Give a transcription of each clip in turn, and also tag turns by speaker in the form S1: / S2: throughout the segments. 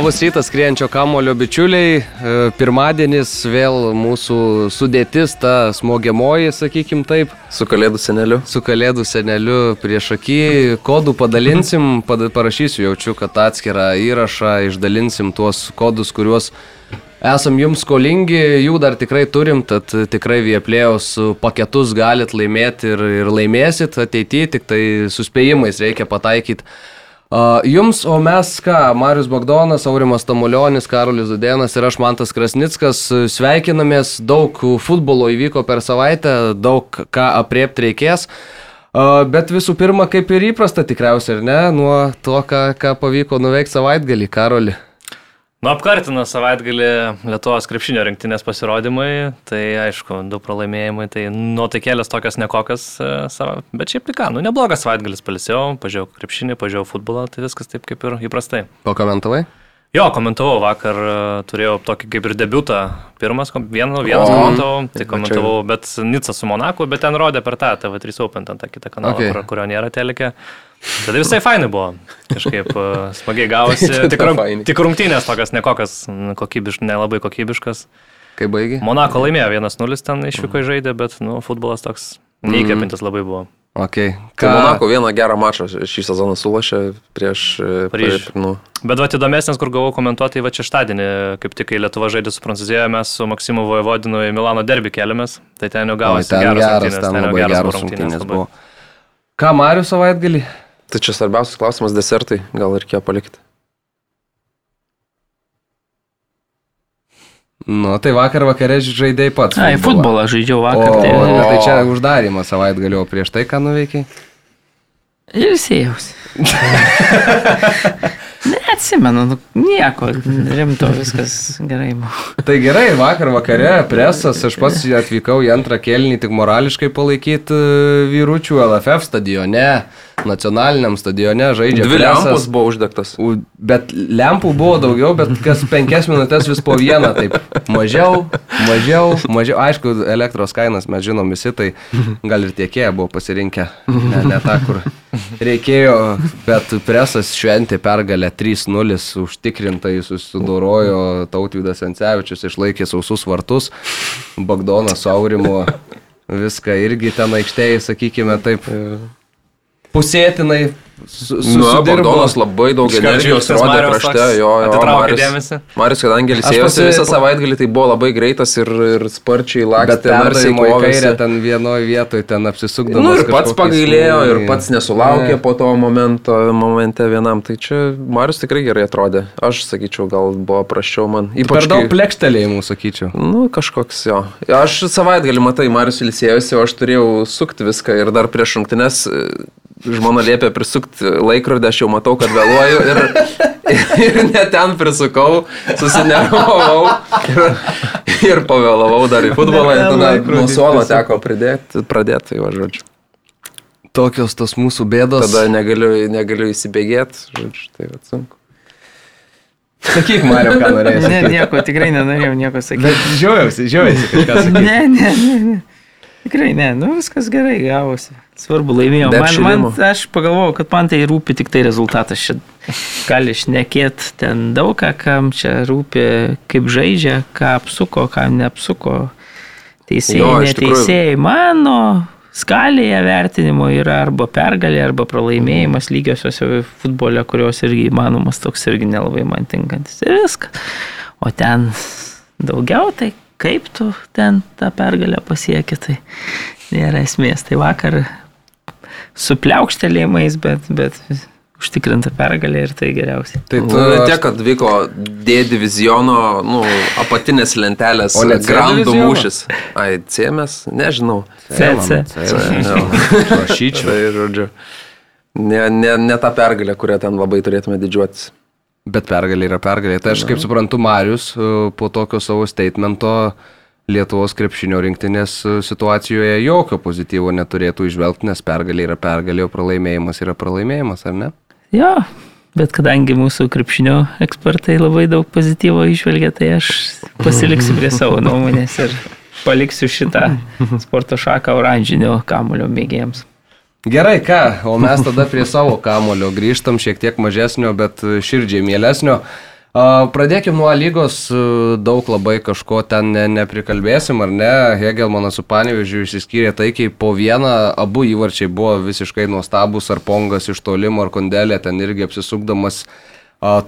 S1: Labas rytas, skrienčio kamulio bičiuliai. E, pirmadienis vėl mūsų sudėtis, ta smogiamoji, sakykim taip.
S2: Su kalėdų seneliu.
S1: Su kalėdų seneliu prieš akį. Kodų padalinsim, pad, parašysiu, jaučiu, kad atskirą įrašą išdalinsim tuos kodus, kuriuos esam jums skolingi, jų dar tikrai turim, tad tikrai Vieplėjos paketus galit laimėti ir, ir laimėsit ateityje, tik tai suspėjimais reikia pataikyti Jums, o mes ką, Marius Bagdonas, Aurimas Tamulionis, Karolis Zudėnas ir aš Mantas Krasnickas sveikinamės, daug futbolo įvyko per savaitę, daug ką apriepti reikės. Bet visų pirma, kaip ir įprasta tikriausiai, ar ne, nuo to, ką, ką pavyko nuveikti savaitgalį, Karoli.
S3: Nu, apkartino savaitgalį Lietuvos krepšinio rinktinės pasirodymai, tai aišku, du pralaimėjimai, tai nuotaikėlės tokios nekokios, e, bet šiaip tai ką, nu neblogas savaitgalis palisėjau, pažiūrėjau krepšinį, pažiūrėjau futbolą, tai viskas taip kaip ir įprastai.
S1: Pakomentavai?
S3: Jo, komentavau vakar, e, turėjau tokį kaip ir debutą, pirmas, vienas, vienas komentavau, tai komentavau, bet Nica su Monaku, bet ten rodė per tą TV3 Open, ten tą kitą kanalą, okay. kur, kurio nėra telekė. Tada visai fainai buvo. Kažkaip uh, smagiai gavosi. Tik, tik rungtynės tokias nekokias, kokybiš, nelabai kokybiškas.
S1: Kai baigė?
S3: Monako laimėjo 1-0 ten išvyko į žaidę, bet nu, futbolas toks neįkvepintas labai buvo.
S1: Okay.
S2: Tai Ką... Tai Monako vieną gerą mačą šį sezoną sulašė prieš...
S3: prieš nu. Bet va, įdomesnis, kur gavau komentuoti, va šeštadienį, kaip tik kai Lietuva žaidė su Prancūzija, mes su Maksimu Vojevodinu į Milano derbį keliamės, tai ten jau gavosi
S1: geras, geras, ten, ten jau geras rungtynės buvo. Ką Marius savaitgalį?
S2: Tai čia svarbiausias klausimas - desertai, gal reikėjo palikti.
S1: Nu, tai vakar vakarė žaidėjai pats.
S4: Na, į futbolą žaidžiau vakar.
S1: O, tai, o, tai čia uždarimas savaitgalio prieš tai, ką nuveikiai?
S4: Ir sėjausi. Neatsimenu, nu, nieko rimto, viskas gerai.
S1: Tai gerai, vakar vakare presas, aš pats atvykau į antrą kelnį tik morališkai palaikyti e, vyručių LFF stadione nacionaliniam stadione žaidžia.
S2: Dvi presas, lempos buvo uždegtas.
S1: Bet lempų buvo daugiau, bet kas penkias minutės vis po vieną, taip mažiau, mažiau, mažiau. Aišku, elektros kainas mes žinom visi, tai gal ir tiekėja buvo pasirinkę, ne, ne tą, kur reikėjo, bet presas šventė pergalę 3-0, užtikrintai susidorojo Tautvydas Encevičius, išlaikė sausus vartus, Bagdonas su Aurimu viską irgi ten aikštėje, sakykime taip pusėtinai
S2: su, su, nu, Bagdonas labai daug energijos rodė krašte, jo, jo, Marius, Marius, kadangi ilsėjosi visą savaitgalį, tai buvo labai greitas ir, ir sparčiai lakstė,
S1: narsiai kairę, ten vienoje vietoje, ten apsisukdamas.
S2: Nu, ir pats pagailėjo, ir pats nesulaukė ne. po to momento, momente vienam, tai čia Marius tikrai gerai atrodė. Aš sakyčiau, gal buvo praščiau man.
S1: Ypač per daug kai... plekštelėjimų, sakyčiau.
S2: Nu, kažkoks jo. Aš savaitgalį, matai, Marius ilsėjosi, o aš turėjau sukti viską ir dar prieš šimtinės žmona liepė prisukti laikrodį, aš jau matau, kad vėluoju ir, ir net ten prisukau, susinervavau ir, ir pavėlavau dar į futbolą ir tada nuo suolo teko pridėti, pradėti, tai va, žodžiu.
S1: Tokios tos mūsų bėdos.
S2: Tada negaliu, negaliu įsibėgėti, žodžiu, tai va sunku.
S1: Sakyk, Mario, ką norėjai.
S4: Ne, nieko, tikrai nenorėjau nieko sakyti.
S1: Bet žiaugiausi, žiaugiausi.
S4: Ne, ne, ne. ne. Tikrai ne, nu viskas gerai gavosi. Svarbu laimėjau. Man, man, aš pagalvojau, kad man tai rūpi tik tai rezultatas. Čia gali šnekėti ten daug ką, kam čia rūpi, kaip žaidžia, ką apsuko, kam neapsuko. Teisėjai, neteisėjai. Mano skalėje vertinimo yra arba pergalė, arba pralaimėjimas lygiosiuose futbole, kurios irgi įmanomas toks irgi nelabai man tinkantis. Ir viskas. O ten daugiau tai kaip tu ten tą pergalę pasieki, tai nėra esmės. Tai vakar su pliaukštelėjimais, bet, bet užtikrinta pergalė ir tai geriausiai.
S2: Tai tu nu, tiek, kad vyko D diviziono nu, apatinės lentelės grandų mūšis. Ai, cėmės, nežinau.
S4: CC.
S2: Prašyčiau. tai, žodžiu, ne, ne, ne ta pergalė, kurią ten labai turėtume didžiuotis.
S1: Bet pergalė yra pergalė. Tai aš kaip suprantu, Marius po tokio savo statemento Lietuvos krepšinio rinktinės e, situacijoje jokio pozityvo neturėtų išvelgti, nes pergalė yra pergalė, o pralaimėjimas yra pralaimėjimas, ar ne?
S4: Jo, bet kadangi mūsų krepšinio ekspertai labai daug pozityvo išvelgia, tai aš pasiliksiu prie savo nuomonės ir paliksiu šitą sporto šaką oranžinio kamulio mėgėjams.
S1: Gerai, ką, o mes tada prie savo kamulio grįžtam, šiek tiek mažesnio, bet širdžiai mielesnio. Pradėkime nuo lygos, daug labai kažko ten ne, neprikalbėsim, ar ne? Hegelmanas su Panevižiu išsiskyrė taikiai po vieną, abu įvarčiai buvo visiškai nuostabus, ar Pongas iš tolimo, ar Kondelė ten irgi apsisukdamas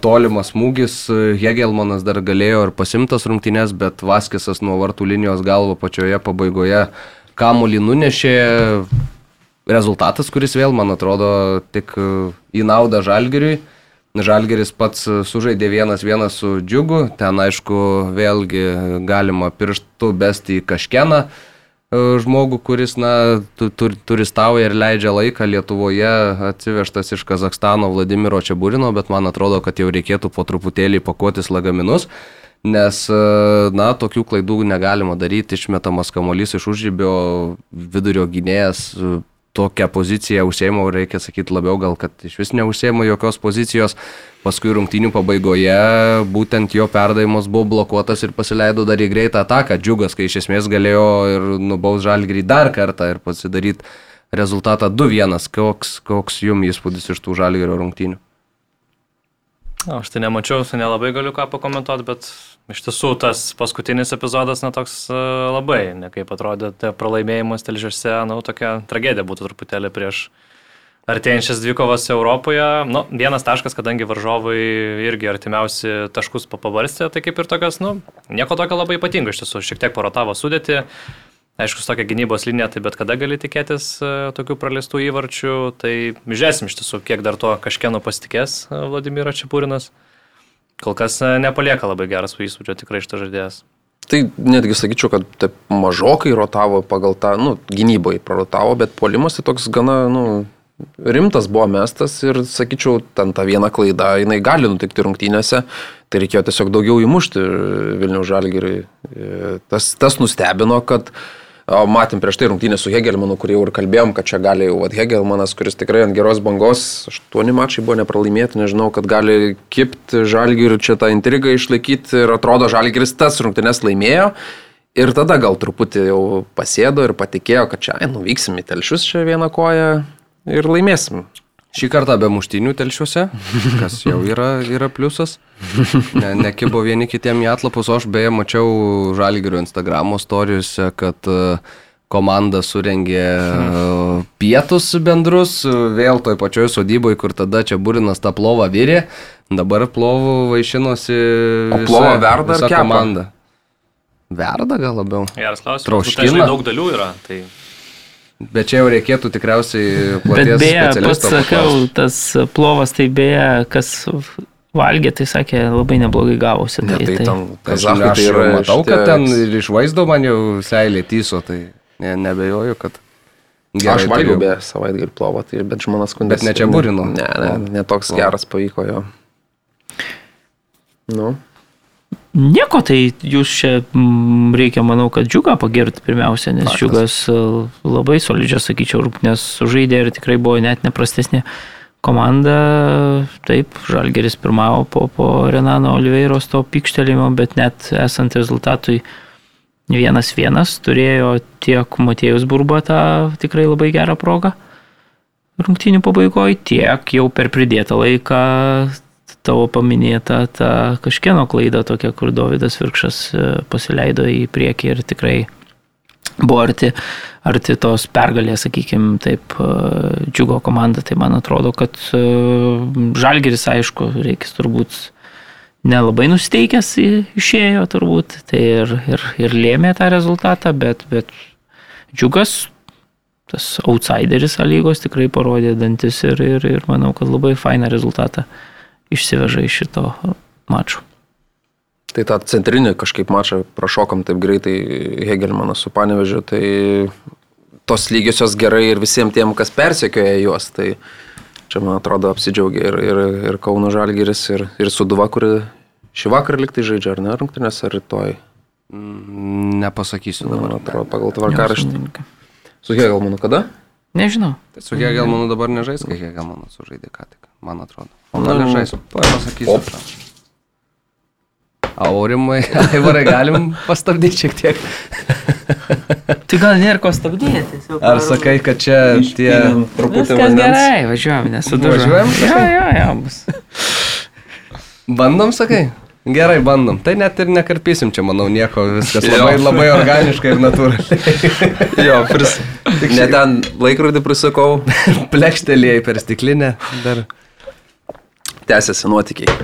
S1: tolimas smūgis. Hegelmanas dar galėjo ir pasimtas rungtynės, bet Vaskisas nuo vartų linijos galvo pačioje pabaigoje kamulį nunešė. Rezultatas, kuris vėl, man atrodo, tik į naudą Žalgiriui. Žalgeris pats sužaidė vienas vienas su džiugu, ten aišku vėlgi galima pirštų besti į kažkeną e, žmogų, kuris na, turistauja ir leidžia laiką Lietuvoje, atsivežtas iš Kazakstano Vladimiro Čiaburino, bet man atrodo, kad jau reikėtų po truputėlį pakuotis lagaminus, nes e, na, tokių klaidų negalima daryti, išmetamas kamolys iš užžybio vidurio gynėjas tokią poziciją užsėmau, reikia sakyti labiau gal, kad iš vis neužsėmau jokios pozicijos. Paskui rungtynių pabaigoje būtent jo perdavimas buvo blokuotas ir pasileido dar į greitą ataką. Džiugas, kai iš esmės galėjo ir nubaus žalgrį dar kartą ir pasidaryti rezultatą 2-1. Koks, koks jums įspūdis iš tų žalgrio rungtynių?
S3: Aš tai nemačiau, tai nelabai galiu ką pakomentuoti, bet iš tiesų tas paskutinis epizodas, na, toks e, labai, ne kaip atrodė, tai pralaimėjimas telžiuose, na, tokia tragedija būtų truputėlį prieš artėjančias dvikovas Europoje. Nu, vienas taškas, kadangi varžovai irgi artimiausi taškus papavarstė, tai kaip ir tokias, nu, nieko tokio labai ypatingo iš tiesų, šiek tiek parotavo sudėti. Aišku, su tokia gynybos linija, tai bet kada gali tikėtis uh, tokių praleistų įvarčių, tai žiūrėsim iš tiesų, kiek dar to kažkieno pasitikės uh, Vladimiras Čiapūrinas. Kol kas uh, nepalieka labai geras įspūdžio tikrai iš to žaidėjas.
S2: Tai netgi sakyčiau, kad taip mažokai rotavo pagal tą, nu, gynybai prarotavo, bet polimas tai toks gana, nu, rimtas buvo mestas ir, sakyčiau, ten ta viena klaida, jinai gali nutikti rungtynėse, tai reikėjo tiesiog daugiau įmušti Vilnių žalgiriui. Tas, tas nustebino, kad uh, Matėm prieš tai rungtynę su Hegelmanu, kur jau ir kalbėjom, kad čia gali jau vat, Hegelmanas, kuris tikrai ant geros bangos, aštuoni mačai buvo nepralaimėti, nežinau, kad gali kipti žalgirių čia tą intrigą išlaikyti ir atrodo žalgiris tas rungtynės laimėjo. Ir tada gal truputį jau pasėdo ir patikėjo, kad čia, ai, nuvyksim į telšius čia vieną koją ir laimėsim.
S1: Šį kartą be muštinių telšiuose, kas jau yra, yra pliusas. Ne, nekibo vieni kitiem į atlapus, o aš beje mačiau Žalgirio Instagramo storijose, kad e, komanda surengė e, pietus bendrus, vėl toj pačioj sodyboje, kur tada čia Burinas tą plovą vyrė, dabar plovų vaišinosi.
S2: O plovą verda ar komanda?
S1: Verda gal labiau.
S3: Geras klausimas. Trauškina. Daug dalių yra. Tai...
S1: Bet čia jau reikėtų tikriausiai. Bet
S4: beje, pats sakau, tas plovas tai beje, kas valgė, tai sakė, labai neblogai gavosi.
S1: Tai, ne, tai, tai tam kazachai tai yra, matau, kad ten ir iš vaizdo man jau seilė tyso, tai ne, nebejoju, kad...
S2: Gerai, aš valgiau be savaitgalį plovą, tai, bet žmonas skundėsi.
S1: Bet ne čia burino.
S2: Ne, ne, ne toks geras pavyko jo. Nu.
S4: Nieko, tai jūs čia m, reikia, manau, kad džiugą pagirti pirmiausia, nes Faktas. džiugas e, labai solidžias, sakyčiau, rūpnės sužaidė ir tikrai buvo net neprastesnė komanda. Taip, Žalgeris pirmavo po, po Renano Oliveiros to pykštelimo, bet net esant rezultatui vienas vienas turėjo tiek Matėjus Burba tą tikrai labai gerą progą rungtynių pabaigoje, tiek jau per pridėtą laiką tavo paminėta ta kažkieno klaida tokia, kur Davidas Virkšas e, pasileido į priekį ir tikrai buvo arti, arti tos pergalės, sakykime, taip, e, džiugo komanda. Tai man atrodo, kad e, Žalgeris, aišku, reikės turbūt nelabai nusteikęs išėjo turbūt, tai ir, ir, ir lėmė tą rezultatą, bet, bet džiugas, tas outsideris lygos tikrai parodė dantis ir, ir, ir manau, kad labai fainą rezultatą išsiveža iš šito mačo.
S2: Tai tą centrinį kažkaip mačą prašokam taip greitai Hegelmanas su Panevežiu, tai tos lygiosios gerai ir visiems tiem, kas persekioja juos, tai čia man atrodo apsidžiaugia ir, ir, ir Kauno Žalgiris, ir, ir Suduva, kuri šį vakarą liktai žaidžia, ar ne, rungtynės, ar rytoj?
S1: Mm, nepasakysiu dabar.
S2: Man atrodo, pagal tvarkaraštį. Su Hegelmanu kada?
S4: Nežinau.
S1: Tai su Hegelmanu dabar nežais, kai Hegelmanu sužaidė ką tik, man atrodo. O gali žaisti, pasakysiu. Op. Aurimai, Aivarai, galim pastabdyti šiek tiek.
S4: tai gal nėra ko stabdyti.
S1: Ar sakai, kad čia tie...
S4: Truputį vandens. Gerai, važiuojam, nesudužuojam. Jo, jo, jo, bus.
S1: Bandom, sakai? Gerai, bandom. Tai net ir nekarpysim čia, manau, nieko, viskas labai, labai organiškai ir natūraliai.
S2: jo, pris... Ne ten laikrodį prisakau.
S1: Plekštelėjai per stiklinę dar.
S2: Tęsiasi nuotykiai.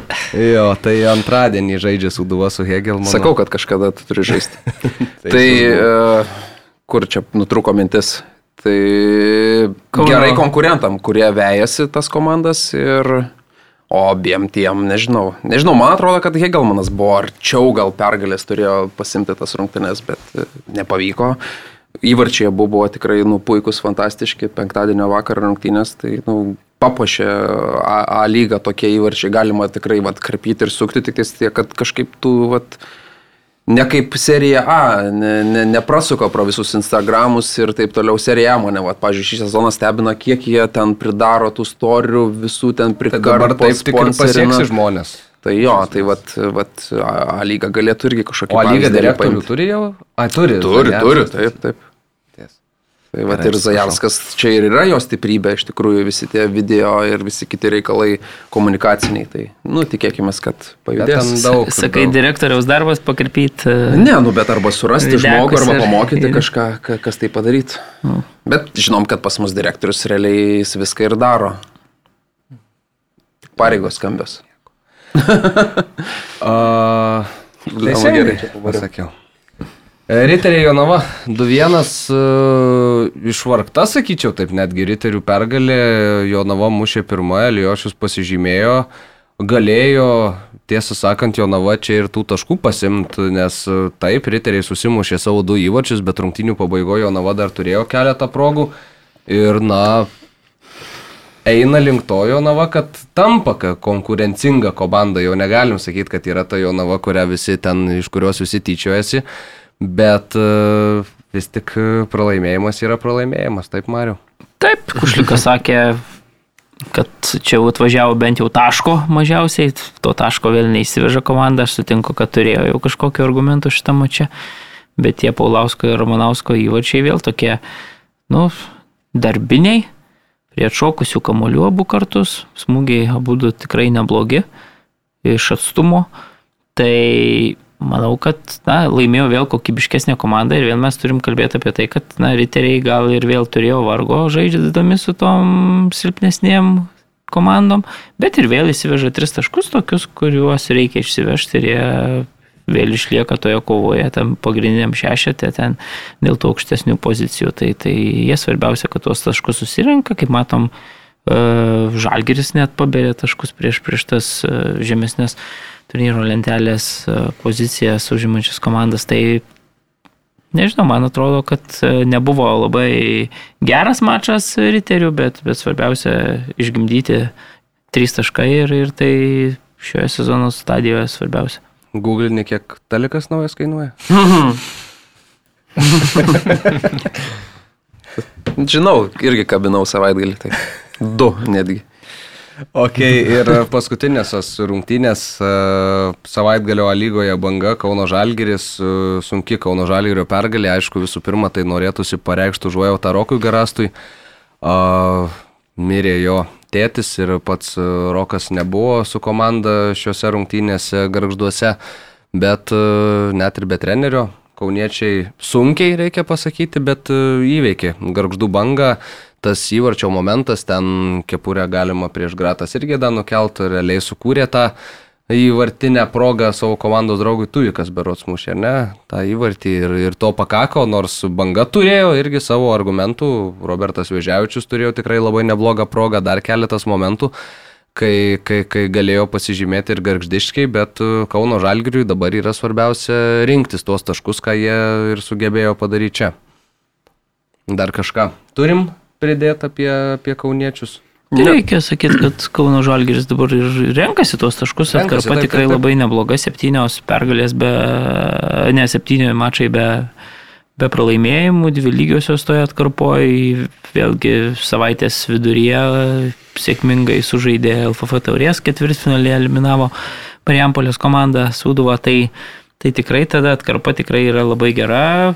S1: Jo, tai antradienį žaidžia su Duva su Hegel. Mano.
S2: Sakau, kad kažkada tu turi žaisti. tai tai uh, kur čia nutruko mintis? Tai Kauno. gerai konkurentam, kurie vejasi tas komandas ir O abiem tiem, nežinau. Nežinau, man atrodo, kad Hegelmanas buvo arčiau, gal pergalės turėjo pasimti tas rungtynes, bet e, nepavyko. Įvarčiai buvo, buvo tikrai nu, puikus, fantastiški, penktadienio vakar rungtynės, tai nu, papuošė A, A lygą tokie įvarčiai, galima tikrai vat, karpyti ir sukti, tik tiek, kad kažkaip tu vat, ne kaip serija A, ne, ne, neprasuko pro visus Instagramus ir taip toliau. Serija A mane, va, pažiūrėjau, šį sezoną stebina, kiek jie ten pridaro tų storių, visų ten prikarpo.
S1: Dabar taip tik ir pasieksi žmonės.
S2: Tai jo, tai vat, vat A lyga galėtų irgi kažkokį...
S1: O A lyga direktorių turi jau? A, turi.
S2: Turi, turi, taip, taip. Tai va ir Zajanskas čia ir yra jo stiprybė, iš tikrųjų visi tie video ir visi kiti reikalai komunikaciniai. Tai, nu, tikėkime, kad pajudės.
S4: Daug, Sakai, daug. direktoriaus darbas pakirpyti. E,
S2: ne, nu, bet arba surasti žmogų, arba pamokyti ir... kažką, kas tai padaryt. Nu. Bet žinom, kad pas mus direktorius realiai jis viską ir daro. Pareigos skambios.
S1: uh, Teisingai, čia pasakiau. E, Riteriai Jonava 2-1 uh, išvargta, sakyčiau, taip netgi Riterių pergalė, Jonava mušė pirmąją, Liošius pasižymėjo, galėjo, tiesą sakant, Jonava čia ir tų taškų pasimt, nes e, taip, Riteriai susimušė savo du įvačius, bet rungtinių pabaigoje Jonava dar turėjo keletą progų ir, na, eina link to Jonava, kad tampa konkurencinga komanda, jau negalim sakyti, kad yra ta Jonava, kurią visi ten, iš kurios visi tyčiojasi bet e, vis tik pralaimėjimas yra pralaimėjimas, taip Mariu.
S4: Taip, Kušlikas sakė, kad čia atvažiavo bent jau taško mažiausiai, to taško vėl neįsiveža komanda, aš sutinku, kad turėjo jau kažkokiu argumentu šitą mačią, bet tie Paulausko ir Romanausko įvačiai vėl tokie, nu, darbiniai, prie atšokusių kamolių abu kartus, smūgiai abu tikrai neblogi iš atstumo, tai manau, kad na, laimėjo vėl kokybiškesnė komanda ir vėl mes turim kalbėti apie tai, kad na, riteriai gal ir vėl turėjo vargo žaidžiami su tom silpnesnėm komandom, bet ir vėl įsiveža tris taškus tokius, kuriuos reikia išsivežti ir jie vėl išlieka toje kovoje, tam pagrindiniam šešetė, ten dėl to aukštesnių pozicijų. Tai, tai jie svarbiausia, kad tuos taškus susirenka, kaip matom, Žalgeris net paberė taškus prieš, prieš tas e, žemesnės turnyro lentelės e, pozicijas užimančias komandas, tai nežinau, man atrodo, kad e, nebuvo labai geras mačas riterių, bet, bet svarbiausia išgimdyti trys taškai ir, ir tai šioje sezono stadijoje svarbiausia.
S1: Google ne kiek talikas naujas kainuoja.
S2: Žinau, irgi kabinau savaitgalį, tai du netgi.
S1: Ok, ir paskutinės rungtynės e, savaitgalio lygoje banga Kauno Žalgiris, e, sunki Kauno Žalgirio pergalė, aišku, visų pirma, tai norėtųsi pareikšti užuojautą Rokui Garastui. Mirė jo tėtis ir pats e, Rokas nebuvo su komanda šiuose rungtynėse garžduose, bet net ir be trenerio kauniečiai sunkiai, reikia pasakyti, bet įveikė garždų bangą tas įvarčio momentas, ten kepurę galima prieš gratas irgi dar nukelt, realiai sukūrė tą įvartinę progą savo komandos draugui Tuvikas berots mušė, ne, tą įvartį ir, ir to pakako, nors banga turėjo irgi savo argumentų, Robertas Vėžiavičius turėjo tikrai labai neblogą progą, dar keletas momentų, kai, kai, kai galėjo pasižymėti ir garždiškai, bet Kauno Žalgiriui dabar yra svarbiausia rinktis tuos taškus, ką jie ir sugebėjo padaryti čia. Dar kažką turim pridėti apie, apie kauniečius?
S4: Tai reikia sakyti, kad Kauno Žalgiris dabar ir renkasi tuos taškus, atkarpa tikrai taip, taip. labai nebloga, septynios pergalės be, ne septynios mačai be, be pralaimėjimų, dvi lygiosios toje atkarpoje, vėlgi savaitės viduryje sėkmingai sužaidė LFF taurės ketvirtfinalį, eliminavo Mariampolės komandą Sūduvą, tai Tai tikrai tada atkarpa tikrai yra labai gera.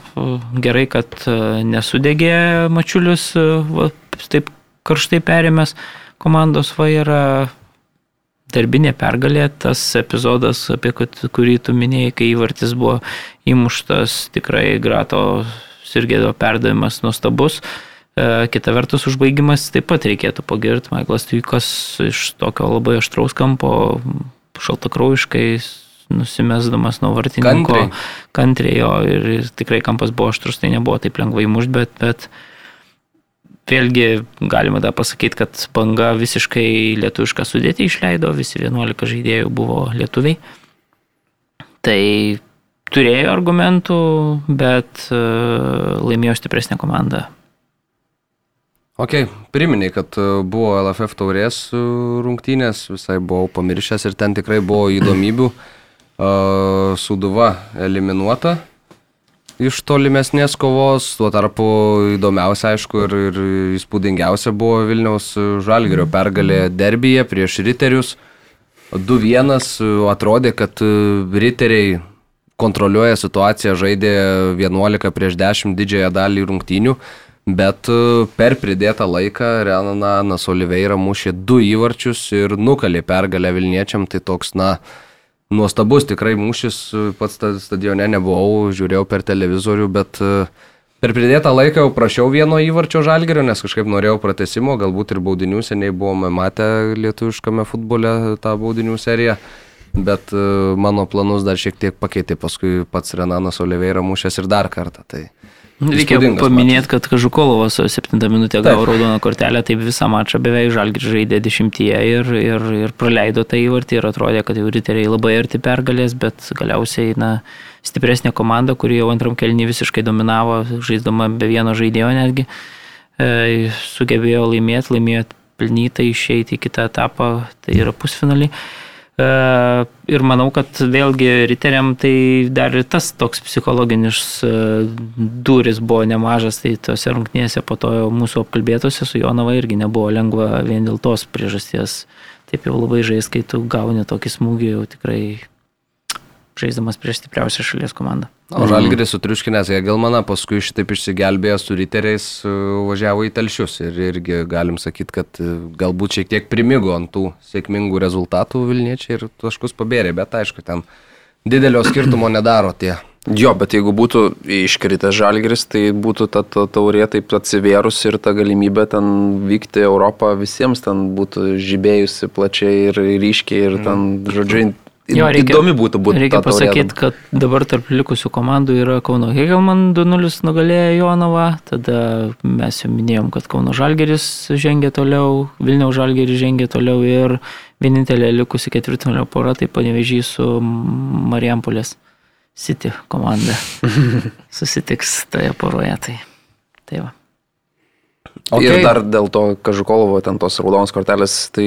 S4: Gerai, kad e, nesudegė mačiulius, e, va, taip karštai perėmęs komandos vairą. darbinė pergalė, tas epizodas, apie kurį tu minėjai, kai įvartis buvo įmuštas, tikrai grato Sirgėdo perdavimas nuostabus. E, kita vertus, užbaigimas taip pat reikėtų pagirti. Maiklas Tykas iš tokio labai aštraus kampo, šaltakraujiškai nusimesdamas nuo vartininko kantriai jo ir tikrai kampas buvo aštrus, tai nebuvo taip lengvai mušti, bet, bet vėlgi galima dar pasakyti, kad banga visiškai lietuvišką sudėtį išleido, visi 11 žaidėjų buvo lietuviai. Tai turėjo argumentų, bet e, laimėjo stipresnė komanda
S1: Ok, priminiai, kad e, buvo LFF taurės e, rungtynės, visai buvau pamiršęs ir ten tikrai buvo įdomybių. Uh, Suduva eliminuota iš tolimesnės kovos, tuo tarpu įdomiausia, aišku, ir, ir įspūdingiausia buvo Vilniaus Žalgerio pergalė derbyje prieš Riterius. 2-1 atrodė, kad Riteriai kontroliuoja situaciją, žaidė 11 prieš 10 didžiąją dalį rungtynių. Bet per pridėtą laiką Renanas Oliveira mušė du įvarčius ir nukalė pergalę Vilniečiam. Tai toks, na, nuostabus tikrai mūšis. Pats stadione nebuvau, žiūrėjau per televizorių, bet e, per pridėtą laiką jau prašiau vieno įvarčio žalgerio, nes kažkaip norėjau pratesimo, galbūt ir baudinių seniai buvome matę lietuviškame futbole tą baudinių seriją. Bet e, mano planus dar šiek tiek pakeitė paskui pats Renanas Oliveira mušęs ir dar kartą. Tai
S4: Reikia paminėti, kad Kažukolovas 7 minutę gavo raudoną kortelę, taip visą mačą beveik žalgir žaidė dešimtyje ir, ir, ir praleido tą įvartį ir atrodė, kad jau riteriai labai arti pergalės, bet galiausiai na, stipresnė komanda, kuri jau antram kelnį visiškai dominavo, žaisdama be vieno žaidėjo netgi, e, sugebėjo laimėti, laimėjo pelnytai išeiti į kitą etapą, tai yra pusfinalį. E, ir manau, kad vėlgi riteriam tai dar ir tas toks psichologinis e, duris buvo nemažas, tai tose rungtynėse po to mūsų apkalbėtose su Jonava irgi nebuvo lengva vien dėl tos priežasties. Taip jau labai žais, kai tu gauni tokį smūgį, jau tikrai žaisdamas prieš stipriausią šalies komandą.
S1: O Žalgiris sutriuškinęs Hegelmaną, paskui šitaip išsigelbėjo su riteriais, važiavo į telšius ir irgi galim sakyti, kad e, galbūt šiek tiek primigo ant tų sėkmingų rezultatų Vilniečiai ir taškus pabėrė, bet aišku, ten didelio skirtumo nedaro tie.
S2: Jo, bet jeigu būtų iškritęs žalgris, tai būtų ta, ta taurė taip atsivėrus ir ta galimybė ten vykti Europą visiems ten būtų žibėjusi plačiai ir ryškiai ir ten, žodžiu, Jo, reikia, įdomi būtų būti.
S4: Reikia pasakyti, kad dabar tarp likusių komandų yra Kauno Hegelman 2-0 nugalėjo Jonava, tada mes jau minėjom, kad Kauno Žalgeris žengė toliau, Vilniaus Žalgeris žengė toliau ir vienintelė likusi ketvirtinio pora tai panevežys su Marijampolės City komanda. Susitiks toje poroje. Tai, tai va.
S2: Okay. Ir dar dėl to Kažukolovo ten tos raudonos kortelės, tai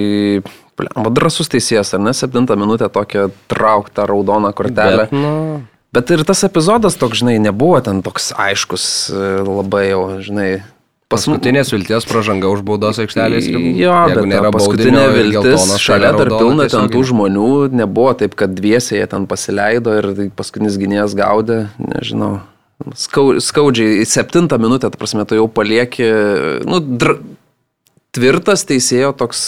S2: Pliam, drasus teisėjas, ar ne, septintą minutę tokią trauktą raudoną kortelę. Bet, nu... Bet ir tas epizodas toks, žinai, nebuvo ten toks aiškus e, labai jau, žinai,
S1: Paskutinės vilties pražanga už baudos aikštelės.
S2: Jo, bet nėra paskutinė viltis, šalia dar pilna ten tų žmonių, nebuvo taip, kad dviesiai jie ten pasileido ir paskutinis gynėjas gaudė, nežinau. Skaudžiai, į septintą minutę, ta prasme, tu jau palieki, nu, dr tvirtas teisėjo toks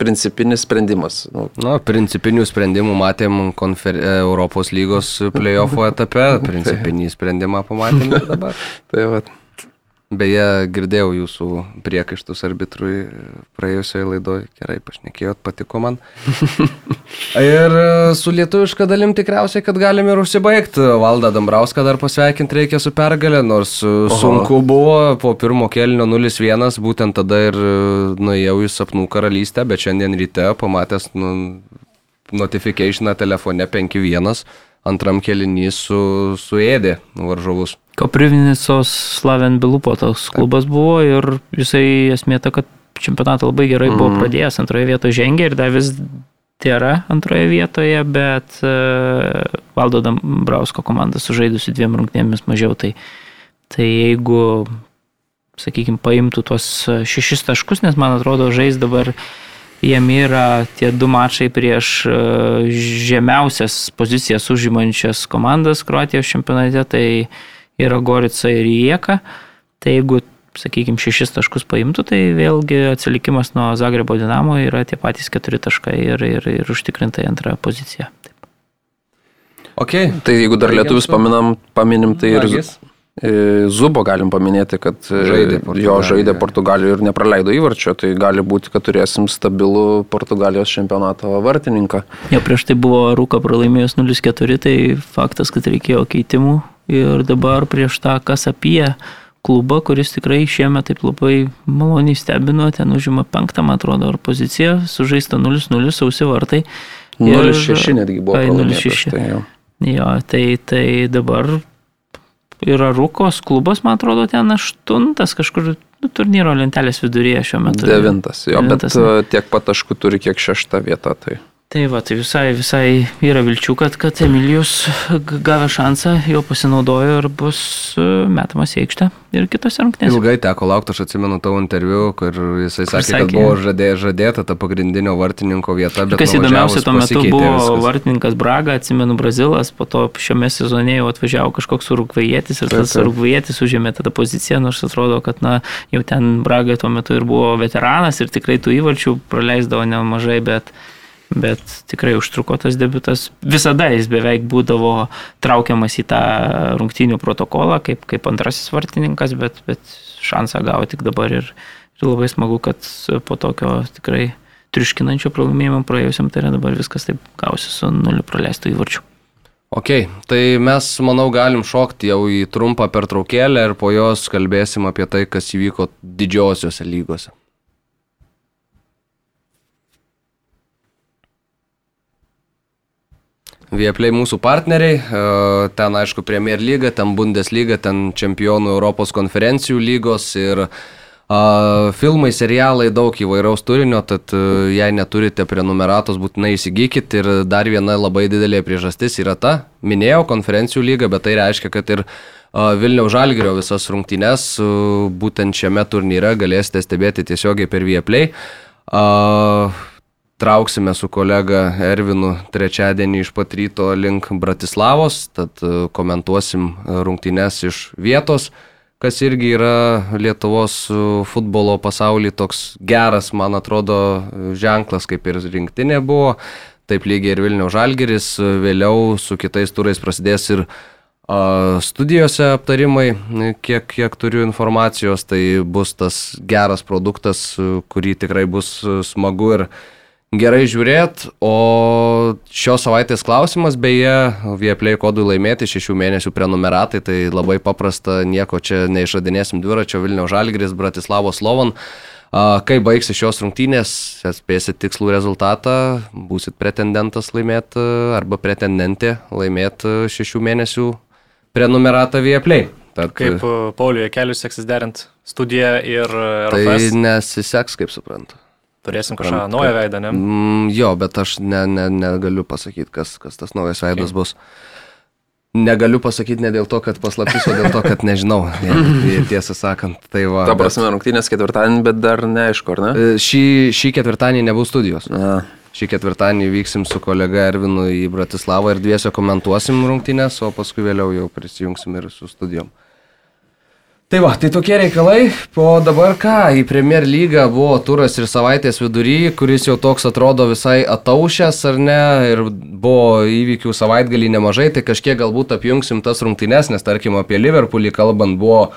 S2: principinis sprendimas.
S1: Nu. Na, principinių sprendimų matėm konfer... Europos lygos playoffo etape, principinį sprendimą pamatėm dabar.
S2: tai va.
S1: Beje, girdėjau jūsų priekaištus arbitrui praėjusioje laidoje, gerai pašnekėjot, patiko man. ir su lietuviška dalim tikriausiai, kad galim ir užsibaigti. Valdą Dambrauską dar pasveikinti reikia su pergalė, nors Oho. sunku buvo po pirmo kelnio 0-1, būtent tada ir nuėjau į sapnų karalystę, bet šiandien ryte pamatęs nu, notifikationą telefone 5-1, antram kelinį su, suėdė varžovus.
S4: Koprivnicos Slaven Bilupo toks klubas buvo ir jisai esmė ta, kad čempionatą labai gerai buvo mm. pradėjęs, antroje vietoje žengė ir dar vis tėra antroje vietoje, bet uh, Valdo Dambrausko komanda sužaidusi dviem rungtynėmis mažiau, tai, tai jeigu, sakykime, paimtų tuos šešis taškus, nes man atrodo, žais dabar jiem yra tie du mačai prieš e, žemiausias pozicijas užimančias komandas Kroatijos čempionate, tai yra Gorica ir Rieka. Tai jeigu sakykime, šešis taškus paimtų, tai vėlgi atsilikimas nuo Zagrebo Dinamo yra tie patys keturi taškai ir, ir, ir užtikrintai antrą poziciją. Taip.
S2: Okay. Tai jeigu dar lietuvius paminam, paminim, tai ir Zubo galim paminėti, kad e, žaidė jo žaidė Portugalijoje ir nepraleido įvarčio, tai gali būti, kad turėsim stabilų Portugalijos čempionato vartininką.
S4: Jo prieš tai buvo Rūka pralaimėjus 0-4, tai faktas, kad reikėjo keitimų ir dabar prieš tą kas apie klubą, kuris tikrai šiemet taip labai maloniai stebino, ten užima penktą, man atrodo, ar poziciją, sužaista 0-0, sausi vartai.
S2: 0-6 netgi buvo. 0-6. Tai, jo.
S4: jo, tai, tai dabar yra Rukos klubas, man atrodo, ten aštuntas kažkur nu, turnyro lentelės viduryje šiuo metu.
S2: Devintas, jo, Devintas, bet ne? Tiek pat taškų turi kiek šešta vieta. Tai.
S4: Tai va, tai visai, visai yra vilčių, kad, kad Emilijus gavę šansą jo pasinaudojo ir bus e, metamas į aikštę ir kitose rungtynėse.
S1: Ilgai teko laukti, aš atsimenu tavo interviu, kur jisai sakė, sakė kad buvo žadė, žadėta ta pagrindinio vartininko vieta.
S4: Kas įdomiausia, tuo metu buvo viskas. vartininkas Braga, atsimenu Brazilas, po to šiame sezone jau atvažiavo kažkoks urugvajietis ir tas urugvajietis užėmė tą poziciją, nors atrodo, kad na, jau ten Braga tuo metu ir buvo veteranas ir tikrai tų įvarčių praleisdavo nemažai, bet bet tikrai užtruko tas debutas. Visada jis beveik būdavo traukiamas į tą rungtynių protokolą kaip, kaip antrasis vartininkas, bet, bet šansą gavo tik dabar ir, ir labai smagu, kad po tokio tikrai triuškinančio pralaimėjimo praėjusiam, tai yra dabar viskas taip gausi su nuliu praleistų įvarčių.
S1: Ok, tai mes, manau, galim šokti jau į trumpą pertraukėlę ir po jos kalbėsim apie tai, kas įvyko didžiosiuose lygose. Vieplay mūsų partneriai, e, ten aišku Premier lyga, ten Bundesliga, ten čempionų Europos konferencijų lygos ir a, filmai, serialai, daug įvairaus turinio, tad e, jei neturite prenumeratos, būtinai įsigykit ir dar viena labai didelė priežastis yra ta, minėjau konferencijų lygą, bet tai reiškia, kad ir Vilniaus Žalgirio visas rungtynes būtent šiame turnyre galėsite stebėti tiesiogiai per Vieplay. Uh, trauksime su kolega Ervinu trečiadienį iš pat ryto link Bratislavos, tad e, komentuosim rungtynes iš vietos, kas irgi yra Lietuvos e, futbolo pasaulyje toks geras, man atrodo, ženklas, kaip ir rinktinė buvo. Taip lygiai ir Vilniaus Žalgeris, vėliau su kitais turais prasidės ir studijose aptarimai, kiek, kiek turiu informacijos, tai bus tas geras produktas, kurį tikrai bus smagu ir gerai žiūrėt, o šios savaitės klausimas, beje, Vieplay kodui laimėti šešių mėnesių prenumeratai, tai labai paprasta, nieko čia neišradinėsim dviračio Vilniaus Žalgris, Bratislavos Slovan. Kai baigsi šios rungtynės, atspėsit tikslų rezultatą, būsit pretendentas laimėti arba pretendentė laimėti šešių mėnesių prenumeratą Vieplay.
S3: Tad, kaip Pauliuje kelius seksis derint studiją ir
S1: RFS? Tai nesiseks, kaip suprantu.
S3: Turėsim kažką naują veidą, ne? Mm,
S1: jo, bet aš ne, ne, negaliu pasakyti, kas, kas tas naujas veidas okay. bus. Negaliu pasakyti ne dėl to, kad paslaptis, o dėl to, kad nežinau, tiesą sakant. Tai va,
S2: Ta prasme, bet... rungtynės ketvirtadienį, bet dar neaišku, ar ne?
S1: E, šį, šį ketvirtadienį nebus studijos. A. Šį ketvirtadienį vyksim su kolega Ervinu į Bratislavą ir dviesio komentuosim rungtynės, o paskui vėliau jau prisijungsim ir su studijom. Tai va, tai tokie reikalai. O dabar ką, į Premier lygą buvo turas ir savaitės vidury, kuris jau toks atrodo visai ataušęs ar ne, ir buvo įvykių savaitgalį nemažai, tai kažkiek galbūt apjungsim tas rungtynes, nes tarkim apie Liverpoolį kalbant buvo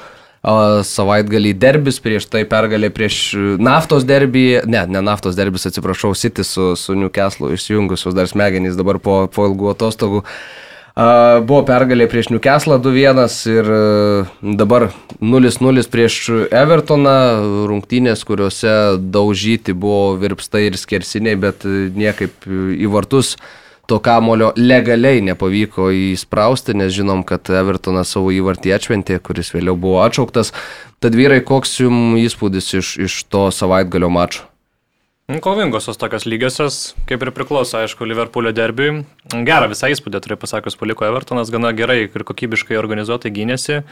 S1: savaitgalį derbis, prieš tai pergalė prieš naftos derbį, ne, ne naftos derbis, atsiprašau, City su, su Newcastle išsijungusios dar smegenys dabar po, po ilgų atostogų. Uh, Buvo pergalė prieš Newcastle 2-1 ir dabar 0-0 prieš Evertoną, rungtynės, kuriuose daužyti buvo virpstai ir skersiniai, bet niekaip į vartus to kamulio legaliai nepavyko įsprausti, nes žinom, kad Evertonas savo įvartį atšventė, kuris vėliau buvo atšauktas. Tad vyrai, koks jums įspūdis iš, iš to savaitgalio mačo?
S3: Kovingosios tokios lygiosios, kaip ir priklauso, aišku, Liverpoolio derbiui. Gerą visą įspūdį, turiu pasakius, paliko Evertonas, gana gerai ir kokybiškai organizuotai gynėsi.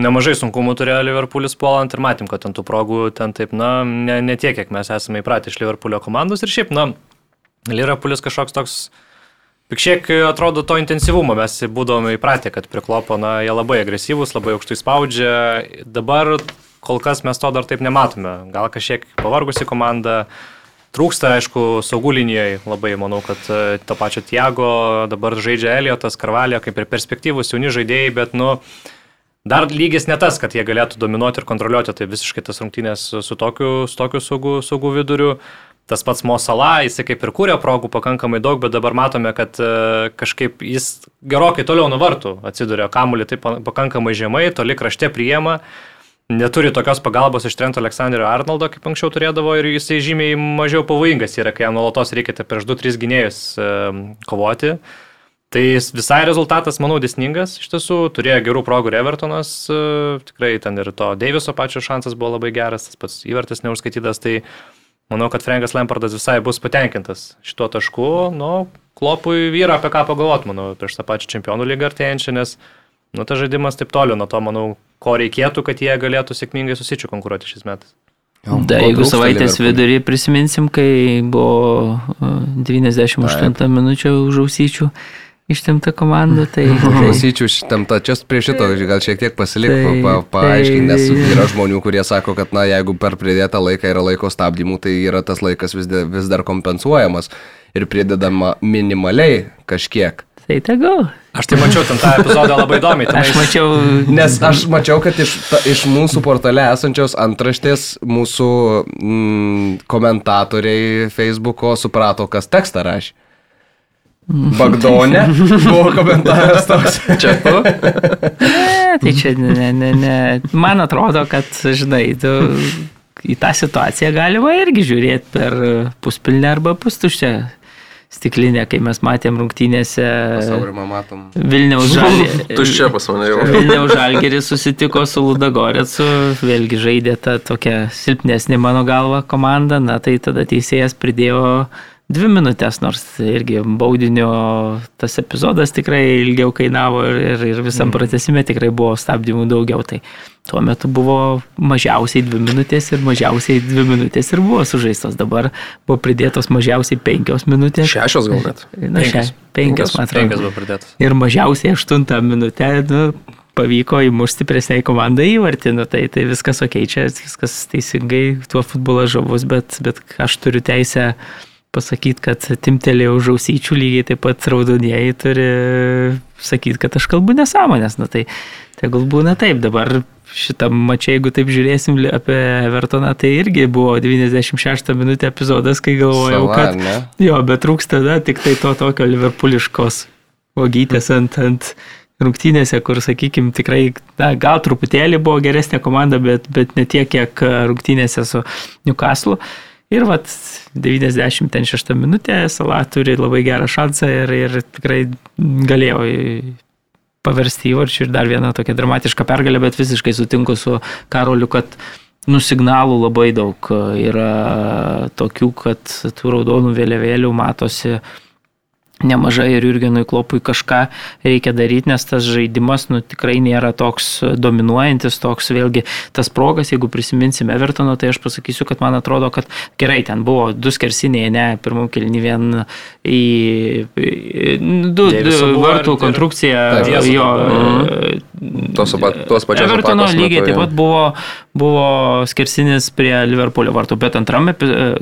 S3: Nemažai sunkumų turėjo Liverpoolis puolant ir matėm, kad ant tų progų ten taip, na, ne, ne tiek, kiek mes esame įpratę iš Liverpoolio komandos. Ir šiaip, na, Liverpoolis kažkoks toks, pikšiek atrodo to intensyvumo, mes būdavome įpratę, kad priklopo, na, jie labai agresyvūs, labai aukštai spaudžia. Dabar kol kas mes to dar taip nematome. Gal kažkiek pavargusi komanda, trūksta, aišku, saugų linijoje labai, manau, kad e, to pačio Tiago dabar žaidžia Eliotas, Karvalio, kaip ir perspektyvus jauni žaidėjai, bet, nu, dar lygis ne tas, kad jie galėtų dominuoti ir kontroliuoti, tai visiškai tas rungtynės su tokiu, su tokiu saugų, saugų viduriu. Tas pats Mosala, jisai kaip ir kūrė progų pakankamai daug, bet dabar matome, kad e, kažkaip jis gerokai toliau nuo vartų atsiduria, kamuolį taip pakankamai žemai, toli krašte priema neturi tokios pagalbos iš Trento Aleksandrio Arnoldo, kaip anksčiau turėdavo, ir jisai žymiai mažiau pavojingas yra, kai jam nuolatos reikia prieš 2-3 gynėjus kovoti. Tai visai rezultatas, manau, desningas iš tiesų, turėjo gerų progų Evertonas, e, tikrai ten ir to Deiviso pačio šansas buvo labai geras, tas pats įvartis neužskaitytas, tai manau, kad Frankas Lempardas visai bus patenkintas šituo tašku, nu, klopui vyra apie ką pagalvoti, manau, prieš tą pačią čempionų lygą artėjančią, nes, nu, tas žaidimas taip toliau nuo to, manau, ko reikėtų, kad jie galėtų sėkmingai susičiu konkuruoti šiais metais.
S4: Da, jeigu savaitės vidurį prisiminsim, kai buvo 98 Taip. minučių užausyčių ištemta komanda, tai...
S1: Užausyčių ištemta, čia prie šito gal šiek tiek pasilik, tai, pa, paaiškink, nes tai... yra žmonių, kurie sako, kad na, jeigu per pridėtą laiką yra laiko stabdymų, tai yra tas laikas vis, vis dar kompensuojamas ir pridedama minimaliai kažkiek.
S4: Tai tegul.
S3: Aš tai mačiau ten tą epizodą labai įdomiai.
S4: Tenais... Aš mačiau.
S1: Nes aš mačiau, kad iš, ta, iš mūsų portale esančios antraštės mūsų mm, komentatoriai Facebook'o suprato, kas tekstą rašė. Bagdonė buvo komentaras toks.
S4: Čia tu? Ne, tai čia ne, ne, ne. Man atrodo, kad, žinai, tu į tą situaciją galima irgi žiūrėti per puspilnę arba pustušę stiklinė, kai mes matėm rungtynėse.
S1: Pasaurimą matom.
S4: Vilniaus žalgeris.
S2: Tuščia pas mane jau.
S4: Vilniaus žalgeris susitiko su Ludagorecu, vėlgi žaidė tą tokią silpnesnį mano galvą komandą, na tai tada teisėjas pridėjo dvi minutės, nors irgi baudinio tas epizodas tikrai ilgiau kainavo ir, ir, ir visam mm. pratesime tikrai buvo stabdymų daugiau. Tai tuo metu buvo mažiausiai dvi minutės ir mažiausiai dvi minutės ir buvo sužaistos. Dabar buvo pridėtos mažiausiai penkios minutės.
S2: Šešios gal net.
S4: Na, penkios, penkios man atrodo.
S3: Penkios buvo pridėtos.
S4: Ir mažiausiai aštuntą minutę. Nu, pavyko įmušti stipresniai komandai įvartį, nu, tai, tai viskas ok, čia viskas teisingai, tuo futbolas žavus, bet, bet aš turiu teisę uh, pasakyti, kad timtelėjau žausyčių, lygiai taip pat raudonieji turi sakyti, kad aš kalbu nesąmonės. Na tai tegul būna taip. Dabar šitam mačiai, jeigu taip žiūrėsim apie Evertoną, tai irgi buvo 96 minutė epizodas, kai galvojau, Sava, kad... Ne? Jo, bet trūksta tada tik tai to tokio liverpuliškos vagytės ant, ant rungtynėse, kur, sakykime, tikrai, na, gal truputėlį buvo geresnė komanda, bet, bet ne tiek, kiek rungtynėse su Newcastle. Ir vat 96 minutė Sala turi labai gerą šansą ir, ir tikrai galėjo paversti įvarčių ir dar vieną tokią dramatišką pergalę, bet visiškai sutinku su Karoliu, kad nu signalų labai daug. Yra tokių, kad tų raudonų vėliavėlių matosi nemažai ir Jurgenui Klopui kažką reikia daryti, nes tas žaidimas nu, tikrai nėra toks dominuojantis, toks vėlgi tas progas, jeigu prisiminsime Evertono, tai aš pasakysiu, kad man atrodo, kad gerai, ten buvo du skersiniai, ne, pirmam kelni vien į, į du, du vartų konstrukciją, jo,
S2: mhm. tos, tos pačios.
S4: Evertono lygiai taip pat buvo, buvo skersinis prie Liverpoolio vartų, bet antrame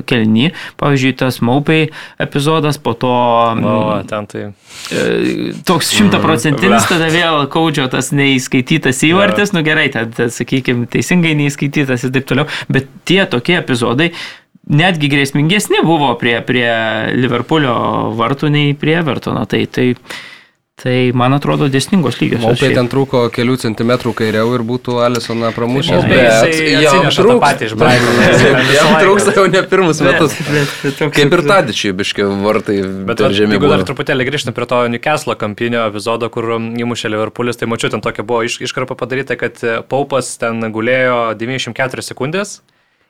S4: kelni, pavyzdžiui, tas Maupai epizodas, po to...
S3: O O, ten tai.
S4: E, toks šimtaprocentinis tada vėl kaudžio tas neįskaitytas įvartis, nu gerai, tad sakykime, teisingai neįskaitytas ir taip toliau, bet tie tokie epizodai netgi grėsmingesni buvo prie, prie Liverpoolio vartų nei prie Evertono. Tai, tai, Tai, man atrodo, dėsningos lygios.
S1: O tai ten trūko kelių centimetrų kairiau ir būtų Alisoną pramušęs.
S3: Bet jam trūksta iš Brightono.
S2: Jam trūksta jau ne pirmus metus. Bet, bet, Kaip ir Tadičiui, biški vartai. Bet žemė.
S3: Jeigu dar truputėlį grįžtume prie to Newcastle kampinio epizodo, kur įmušė Liverpoolis, tai mačiau, ten tokia buvo iš, iškarpa padaryta, kad Paupas ten gulėjo 94 sekundės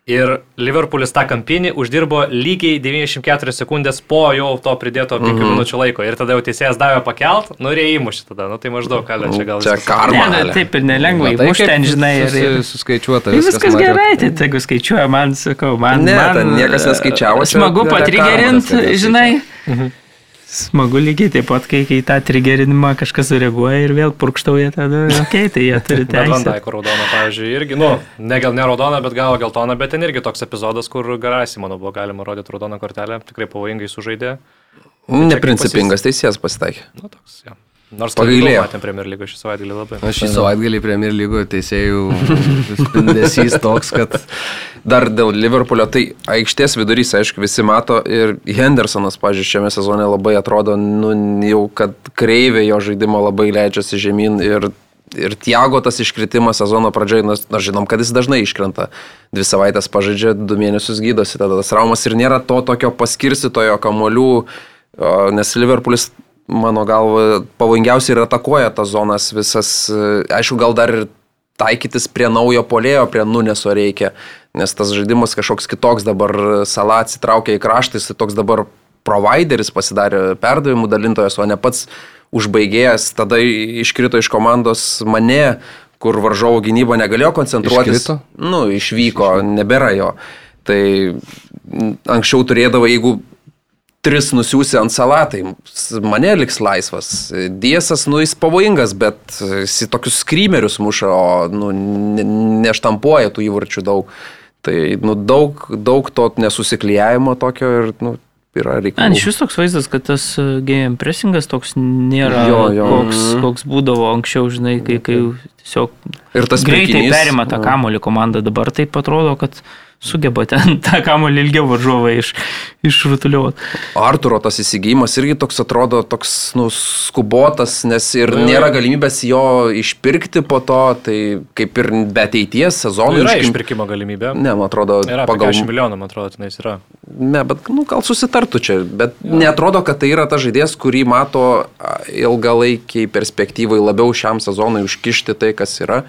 S3: Ir Liverpoolis tą kampinį uždirbo lygiai 94 sekundės po jau to pridėto 5 mm -hmm. minučių laiko. Ir tada jau teisėjas davė pakelt, nu ir įmušė tada. Nu tai maždaug, ką čia gal.
S2: Čia karma.
S4: Ne, ne, taip ir nelengva įmušti ten, žinai. Ir,
S1: suskaičiuota.
S4: Tai viskas, viskas gerai, tai jeigu skaičiuoja, man sakau, man.
S2: Ne,
S4: man,
S2: niekas neskaičiavo.
S4: Smagu patrigerinti, žinai. Mhm. Smagu lygiai taip pat, kai, kai tą trigerinimą kažkas sureaguoja ir vėl purkštauja, tada, okei, okay, tai jie turi teisę.
S3: Vandaiko raudona, pavyzdžiui, irgi, nu, ne, gal ne raudona, bet gal geltona, bet ten irgi toks epizodas, kur garasi, manau, buvo galima rodyti raudoną kortelę, tikrai pavojingai sužaidė.
S2: Neprincipingas teisėjas pasitaikė.
S3: Nu, toks, ja. Nors pagailėjo. Matėm Premier lygą šį savaitgalį labai.
S1: Aš šį savaitgalį Premier lygoje teisėjų spindesys toks, kad
S2: dar dėl Liverpoolio, tai aikštės vidurys, aišku, visi mato ir Hendersonas, pažiūrėjau, šiame sezone labai atrodo, nu, jau kad kreivė jo žaidimo labai leidžiasi žemyn ir, ir Tiago tas iškritimas sezono pradžioje, nors na, žinom, kad jis dažnai iškrenta. Dvi savaitės pažaidžia, du mėnesius gydosi, tada tas traumas ir nėra to tokio paskirstytojo kamolių, nes Liverpoolis mano galva, pavojingiausiai ir atakuoja tas zonas visas. E, aišku, gal dar ir taikytis prie naujo polėjo, prie nuneso reikia, nes tas žaidimas kažkoks kitoks dabar sala atsitraukia į kraštą, jis toks dabar provideris pasidarė perdavimų dalintojas, o ne pats užbaigėjas, tada iškrito iš komandos mane, kur varžovo gynyba negalėjo koncentruotis. Iškrito? Nu, išvyko, nebėra jo. Tai anksčiau turėdavo, jeigu tris nusiųsi ant salatai, mane liks laisvas. Diesas, nu, jis pavojingas, bet jis tokius skrymerius muša, o, nu, neštampuoja tų įvarčių daug. Tai, nu, daug, daug to nesusiklyjavimo tokio ir, nu, yra reikalinga.
S4: Ant šis toks vaizdas, kad tas e, game pressingas toks nėra jo, jo. Koks, mhm. koks būdavo anksčiau, žinai, kai, kai tiesiog
S2: ir tas
S4: greitai perima tą kamolį komandą, dabar taip atrodo, kad sugeba ten tą kamolį ilgiau varžovai iš, išrutuliuoti.
S2: Arturo tas įsigijimas irgi toks atrodo toks nu, skubotas, nes ir nu, nėra galimybės jo išpirkti po to, tai kaip ir be ateities sezonų.
S3: Yra iškim... išpirkimo galimybė.
S2: Ne, man atrodo,
S3: yra pagal 10 milijonų, man atrodo, tenais yra.
S2: Ne, bet nu, gal susitartų čia, bet ja. netrodo, kad tai yra ta žaidėjas, kurį mato ilgalaikiai perspektyvai labiau šiam sezonui užkišti tai, kas yra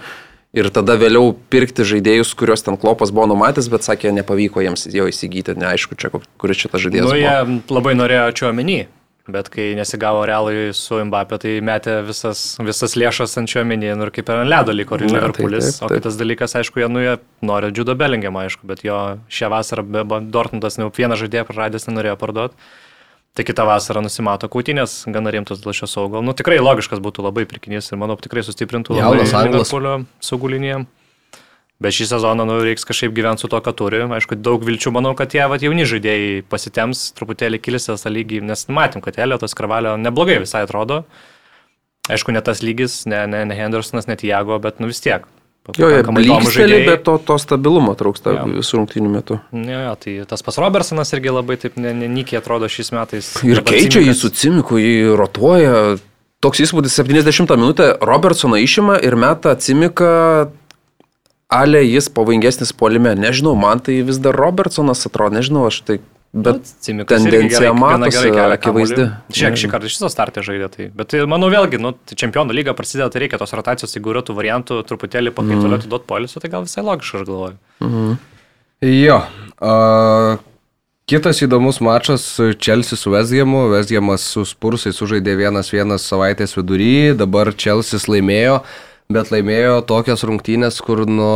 S2: ir tada vėliau pirkti žaidėjus, kuriuos ten klopas buvo numatęs, bet sakė, nepavyko jiems jo įsigyti, neaišku, čia, kuris čia tas žaidėjas.
S3: Nu, jie buvo. labai norėjo čia omeny. Bet kai nesigavo realai su Mbappé, tai metė visas, visas lėšas ant šio minį ir kaip ir ant ledo liko ir Liverpoolis. O kitas dalykas, aišku, jie nu, jie nori Džudo Bellingiamą, aišku, bet jo šią vasarą Dortmundas jau vieną žaidėją praradęs nenorėjo parduoti. Tai kitą vasarą nusimato kautinės, gana rimtos dėl šio saugo. Nu, tikrai logiškas būtų labai pirkinys ir manau tikrai sustiprintų Liverpoolio saugų liniją. Bet šį sezoną nu, reiks kažkaip gyventi su to, ką turi. Aišku, daug vilčių manau, kad tie vat, jauni žaidėjai pasitemps, truputėlį kilsės tą lygį, nes matėm, kad Eliotas Karvalio neblogai visai atrodo. Aišku, ne tas lygis, ne, ne, ne Hendersonas, net Jago, bet nu vis tiek.
S2: Jo, jie blyksteli, bet to, to stabilumo trūksta jo. visų rungtynių metu.
S3: Jo, jo, tai tas pas Robertsonas irgi labai taip nenykiai atrodo šiais metais.
S2: Ir keičia cimikas. jį su Cimiku, jį rotuoja. Toks įspūdis 70 minutę Robertsoną išima ir meta Cimiką Ale jis pavojingesnis polime, nežinau, man tai vis dar Robertsonas atrodo, nežinau, aš tai Bet nu, tendencija matosi, akivaizdi.
S3: Šiek šį kartą iš viso startė žaidė. Tai. Bet tai, manau vėlgi, nu, tai čempionų lyga prasideda, tai reikia tos rotacijos, jeigu yra tų variantų truputėlį pakaitolėtų mm. duoti polisų, tai gal visai logiška, aš galvoju.
S1: Mm. Jo. Uh, kitas įdomus mačas Chelsea su Vesgiamu. Vesgiamas su Spursai sužaidė 1-1 savaitės vidury, dabar Chelsea laimėjo. Uh, bet laimėjo tokias rungtynės, kur, nu,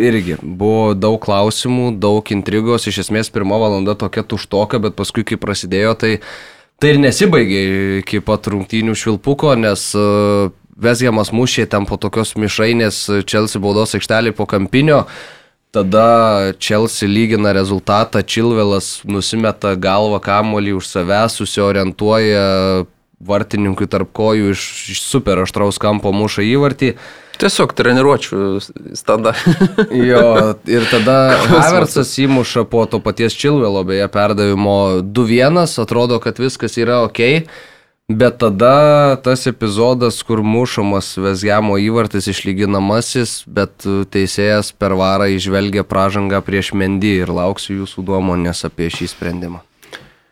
S1: irgi buvo daug klausimų, daug intrigos, iš esmės pirmo valanda tokia tuštoka, bet paskui, kai prasidėjo, tai, tai ir nesibaigė iki pat rungtynių švilpuko, nes uh, Vesgiamas mušė ten po tokios mišrainės Chelsea baudos aikštelį po kampinio. Tada Chelsea lygina rezultatą, Čilvelas nusimeta galvą kamolį už savęs, susiorientuoja vartininkui tarp kojų iš, iš super aštraus kampo muša įvartį.
S2: Tiesiog treniruočių standa.
S1: jo, ir tada Havertzas įmuša po to paties Čilvelo, beje, perdavimo 2-1, atrodo, kad viskas yra ok, bet tada tas epizodas, kur mušamas Vesgiamo įvartis išlyginamasis, bet teisėjas per varą išvelgia pražangą prieš Mendy ir lauksiu jūsų nuomonės apie šį sprendimą.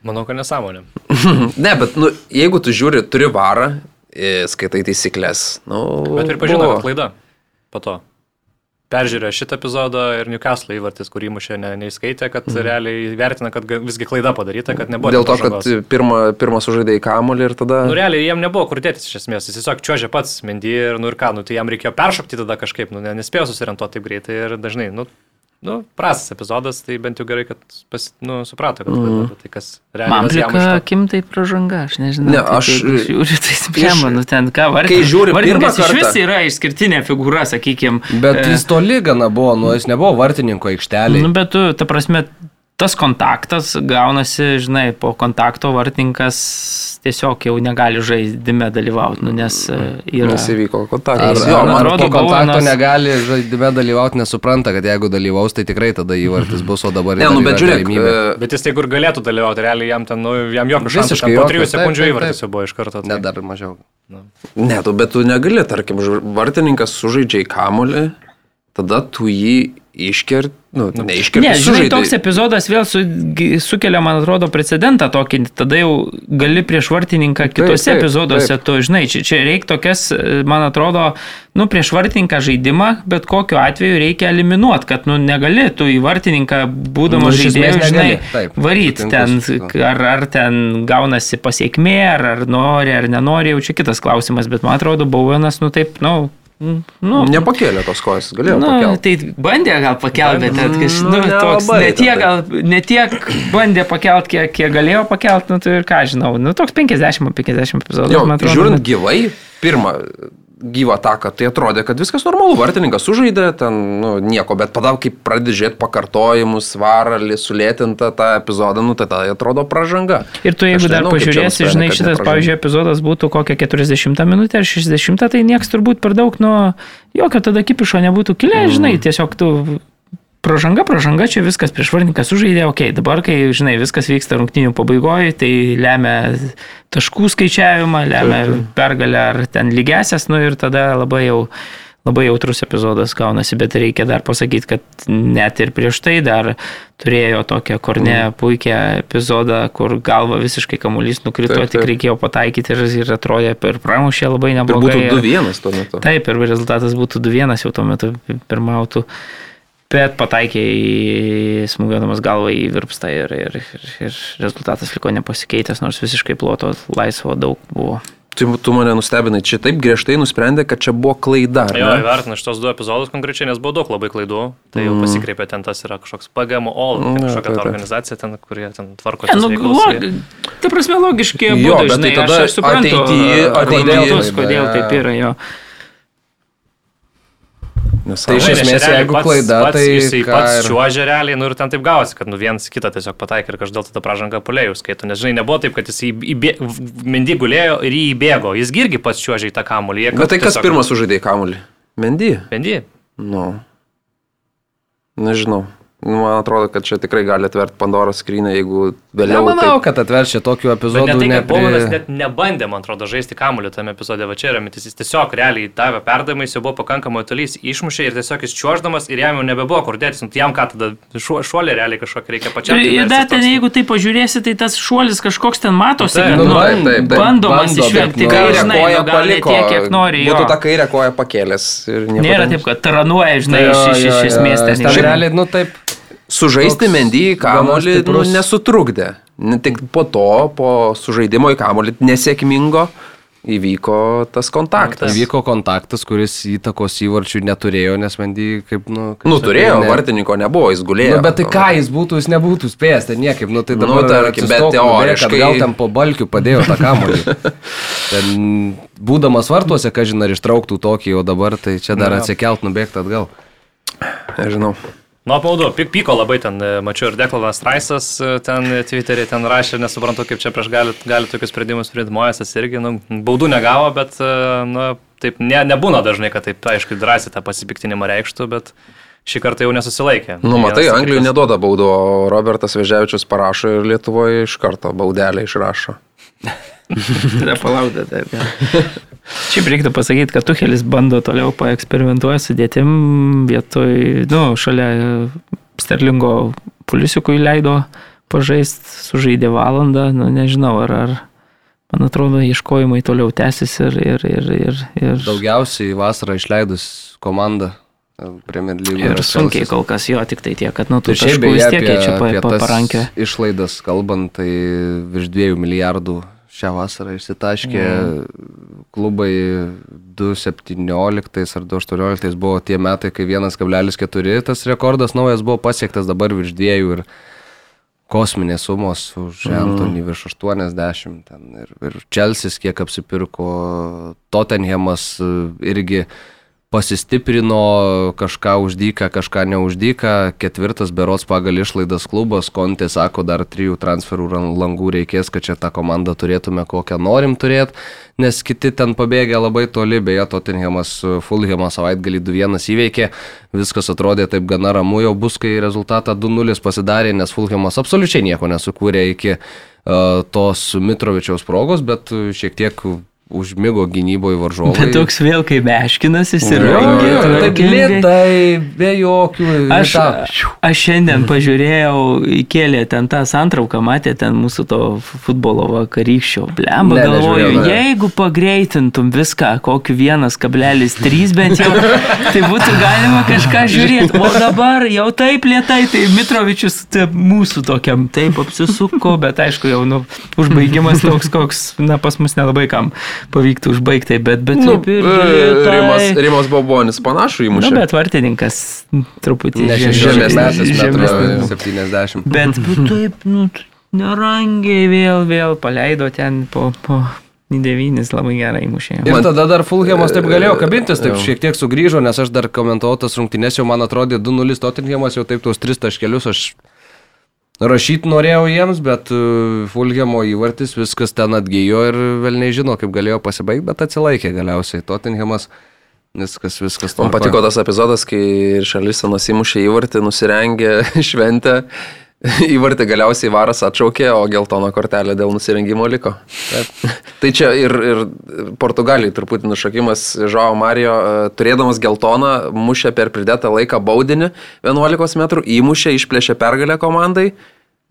S3: Manau, kad nesąmonė.
S2: ne, bet nu, jeigu tu žiūri, turi varą, skaitai taisyklės. Nu,
S3: bet ir pažino, kad klaida po to. Peržiūrė šitą epizodą ir Newcastle įvartis, kurį mušė ne, neįskaitė, kad mm. realiai vertina, kad visgi klaida padaryta, kad nebuvo.
S2: Dėl to, pažangos. kad pirmą, pirmą sužaidė į kamulį ir tada...
S3: Nu, realiai jam nebuvo kur dėtis iš esmės, jis tiesiog čiuožė pats Mendy ir, nu ir ką, nu tai jam reikėjo peršokti tada kažkaip, nu nespėjo susirentuoti taip greitai ir dažnai, nu nu, prastas epizodas, tai bent jau gerai, kad pas, nu, suprato, kad mm. tai kas
S4: realiai. Man plika akim tai pražanga, aš nežinau.
S2: Ne, aš
S4: žiūriu, tai sprendžiu, nu ten ką vartai.
S2: Kai žiūri, vartininkas
S4: iš vis yra išskirtinė figūra, sakykime.
S1: Bet e, jis toli gana buvo, nu jis nebuvo vartininko aikštelė.
S4: Nu, bet tu, ta prasme, tas kontaktas gaunasi, žinai, po kontakto vartininkas tiesiog jau negali žaidime dalyvauti, nu, nes e, yra...
S2: Nes įvyko kontaktas.
S1: Ar, jo, man atrodo, po kontakto Bovenas... negali žaidime dalyvauti, nesupranta, kad jeigu dalyvaus, tai tikrai tada įvartis bus, o dabar...
S2: Ne, nu, bet žiūrėk, galimybė.
S3: E, bet jis tai kur galėtų dalyvauti, realiai jam ten, nu, jam jokio šansų. Visiškai. Po 3 sekundžių įvartis jau buvo iš karto.
S1: Tai. Ne, dar mažiau.
S2: Nu. Ne, tu, bet tu negali, tarkim, vartininkas sužaidžia į kamulį, tada tu jį iškert, nu, neiškert.
S4: Ne, žinai, toks epizodas vėl su, sukelia, man atrodo, precedentą tokį, tada jau gali prieš vartininką kitose taip, taip, epizoduose, taip. tu žinai, čia, čia reikia tokias, man atrodo, nu, prieš vartininką žaidimą, bet kokiu atveju reikia eliminuoti, kad, nu, negali tu į vartininką, būdamas nu, žaidėjas, žinai, taip, varyti ten, ar, ar ten gaunasi pasiekmė, ar, ar nori, ar nenori, jau čia kitas klausimas, bet man atrodo, Bauvenas, nu, taip, nu,
S2: Nu, Nepakėlė tos kojas, galėjo.
S4: Nu,
S2: pakelt.
S4: tai bandė gal pakelti, bet nu, nu, toks, ne tiek, gal, ne tiek bandė pakelti, kiek, kiek galėjo pakelti, nu, tai ir ką žinau, nu, toks 50-50 epizodų.
S2: Žiūrint bet... gyvai, pirmą, gyvą ataką, tai atrodė, kad viskas normalu, vartininkas sužaidė, ten nu, nieko, bet pada, kai pradedi žiūrėti pakartojimus, svaralį, sulėtintą tą epizodą, nu, tai tai atrodo pražanga.
S4: Ir tu jeigu Aš dar nežinau, pažiūrėsi, žinai, šitas, pavyzdžiui, epizodas būtų kokią 40 minutę ar 60, tai nieks turbūt per daug nuo jokio tada kipišo nebūtų kilę, mm. žinai, tiesiog tu Pražanga, pražanga, čia viskas prieš vardininką sužaidė, okei, okay, dabar, kai, žinai, viskas vyksta rungtinių pabaigoje, tai lemia taškų skaičiavimą, lemia pergalę ar ten lygesias, nu ir tada labai jau labai jautrus epizodas gaunasi, bet reikia dar pasakyti, kad net ir prieš tai dar turėjo tokią kornę mm. puikią epizodą, kur galva visiškai kamuolys nukrito, taip, taip. tik reikėjo pataikyti ir, ir atrodė per pramušę labai neblogai.
S2: Ir būtų 2-1 tuo metu.
S4: Taip, ir rezultatas būtų 2-1 jau tuo metu pirmautų bet pataikė į smūgiuodamas galvą į virpstą ir, ir, ir, ir rezultatas liko nepasikeitęs, nors visiškai ploto laisvo daug buvo.
S2: Tu, tu mane nustebinai, čia taip griežtai nusprendė, kad čia buvo klaida.
S3: Jo, įvertinu šitos du epizodus konkrečiai, nes buvo daug labai klaidų. Tai jau mm. pasikreipė ten tas yra kažkoks PGMO, mm, kažkokia ta organizacija ten, kurie ten tvarko.
S4: Ne, nu, log, ta prasme, logiški jo, būdai, žinai, tai tada aš, aš suprantu, ateityje, kodėl, kodėl taip yra jo.
S1: Nes tai iš esmės, jeigu pats, klaida,
S3: pats,
S1: tai...
S3: Jisai pats ir... čiuožė realiai, nu ir ten taip gavosi, kad nu vienas kitą tiesiog pataikė ir kažkodėl tada pražanga pulėjų skaito. Nes žinai, nebuvo taip, kad jis įbė... Mendy gulėjo ir jį įbėgo. Jis irgi pats čiuožė į tą kamulį.
S2: Bet tai kas tiesiog... pirmas sužaidė į kamulį? Mendy.
S3: Mendy.
S2: Nu. Nežinau. Nu, man atrodo, kad čia tikrai gali atverti Pandoros skrynę, jeigu vėliau.
S1: Nemanau, taip... kad atverčia tokių epizodų. Bet
S3: ne tai,
S1: kad
S3: nepri... Bomanas net nebandė, man atrodo, žaisti kamuolį tame epizode, va čia yra mintis, jis tiesiog realiai davė perdavimą, jis jau buvo pakankamai tolys, išmušė ir tiesiog jis čiuoždamas ir jam jau nebebuvo kur dėtis, nu, tai jam ką tada šuolį realiai kažkokį reikia pačiam.
S4: Ir dar ten, jeigu tai pažiūrėsi, tai tas šuolis kažkoks ten matosi, kad nu, nu, taip, taip, taip, bandomas išvengti,
S2: nu, kairę koją paliko, tiek, kiek nori. Būtų tą kairę koją pakėlęs.
S4: Nėra taip, kad taranuoja, žinai, iš esmės ten.
S1: Realiai, nu taip
S2: sužaisti Mendy į kamolį nu, nesutrukdė. Tik po to, po sužaidimo į kamolį nesėkmingo, įvyko tas kontaktas.
S1: Įvyko kontaktas, kuris įtakos įvarčių neturėjo, nes Mendy kaip, nu... Kaip
S2: nu, turėjo, ne... vartininko nebuvo, jis gulėjo.
S1: Nu, bet tai ką jis būtų, jis nebūtų spėjęs, tai niekaip, nu tai
S2: nu, dabar... Nu, tarkim, bet teoriškai...
S1: Gal ten po balkių padėjo tą kamolį. ten, būdamas vartuose, ką žinai, ar ištrauktų tokį, o dabar tai čia dar atsikelt, nubėgti atgal.
S2: Nežinau.
S3: Nu, apmaudu, pyko labai ten, e, mačiau ir Deklanas Raisas e, ten Twitter'e ten rašė, nesuprantu, kaip čia prieš gali, gali tokius sprendimus priimti Mojesas irgi, nu, baudų negavo, bet, e, nu, taip ne, nebūna dažnai, kad taip, aišku, drąsiai tą pasipiktinimą reikštų, bet šį kartą jau nesusilaikė.
S2: Nu, matai, Anglijoje neduoda baudo, Robertas Veževičius parašo ir Lietuvoje iš karto baudelę išrašo.
S4: Tada palaukite, taip. Šiaip reiktų pasakyti, kad Tuhelis bando toliau paeksperimentuoti su dėtim vietoj, nu, šalia Sterlingo polisiukui leido pažaisti, sužaidė valandą, nu, nežinau, ar, ar man atrodo, ieškojimai toliau tęsis ir, ir, ir, ir, ir...
S1: Daugiausiai vasarą išleidus komandą. Premier League.
S4: Ir sunkiai kol kas jo, tik tai tiek, kad nuo tų taškų vis tiek čia pa, pa, parankė.
S1: Išlaidas kalbant, tai virš 2 milijardų šią vasarą išsitaškė mm. Klubai 2017 ar 2018 buvo tie metai, kai 1,4 tas rekordas naujas buvo pasiektas dabar virš dviejų ir kosminės sumos už mm. Antonį virš 80 ten, ir, ir Čelsis kiek apsipirko, Tottenhamas e, irgi pasistiprino kažką uždyką, kažką neuždyką, ketvirtas berots pagal išlaidas klubas, Kontė sako, dar trijų transferų langų reikės, kad čia tą komandą turėtume, kokią norim turėti, nes kiti ten pabėgė labai toli, beje, Tottenhamas, Fulhamas savaitgalį 2-1 įveikė, viskas atrodė taip gana ramu, jau bus, kai rezultatą 2-0 pasidarė, nes Fulhamas absoliučiai nieko nesukūrė iki uh, tos Mitrovičiaus progos, bet šiek tiek užmygo gynyboje varžovai.
S4: Bet toks vėl kaip meškinas jis
S1: ir rengė. Taip lietai, be jokių.
S4: Aš, aš šiandien pažiūrėjau, įkėlė ten tą santrauką, matė ten mūsų to futbolo vakarykščio. Blemba, ne, galvoju, ne. jeigu pagreitintum viską, kokiu 1,3 bent jau, tai būtų galima kažką žiūrėti. O dabar jau taip lietai, tai Mitrovičius tai mūsų tokiam taip apsisuko, bet aišku, jau nu, užbaigimas toks, koks, na, pas mus nelabai kam pavyktų užbaigti, bet, bet
S2: nu, taip ir... Tai... Rimas, Rimas Bobonis panašų įmušė.
S4: Nu, bet vartininkas truputį
S1: žemesnis, žemesnis 70.
S4: Bet taip, nu, nerangiai vėl, vėl paleido ten po... po devynis labai gerai mušė.
S1: Ir tada dar Fulhamas taip galėjo kabintis, taip šiek tiek sugrįžo, nes aš dar komentavau tas rungtynės, jau man atrodė 2-0 Tottenhamas, jau taip tuos 3 taškelius aš rašyti norėjau jiems, bet e, Fulhamo įvartis viskas ten atgyjo ir vėl nežino, kaip galėjo pasibaigti, bet atsilaikė galiausiai Tottenhamas. Viskas, viskas.
S2: Man patiko tas epizodas, kai Šalisonas įmušė įvartį, nusirengė šventę Įvartį galiausiai varas atšaukė, o geltoną kortelę dėl nusirengimo liko. Taip. tai čia ir, ir Portugalijai truputį nušokimas Žao Mario, e, turėdamas geltoną, mušė per pridėtą laiką baudinį 11 metrų, įmušė, išplėšė pergalę komandai,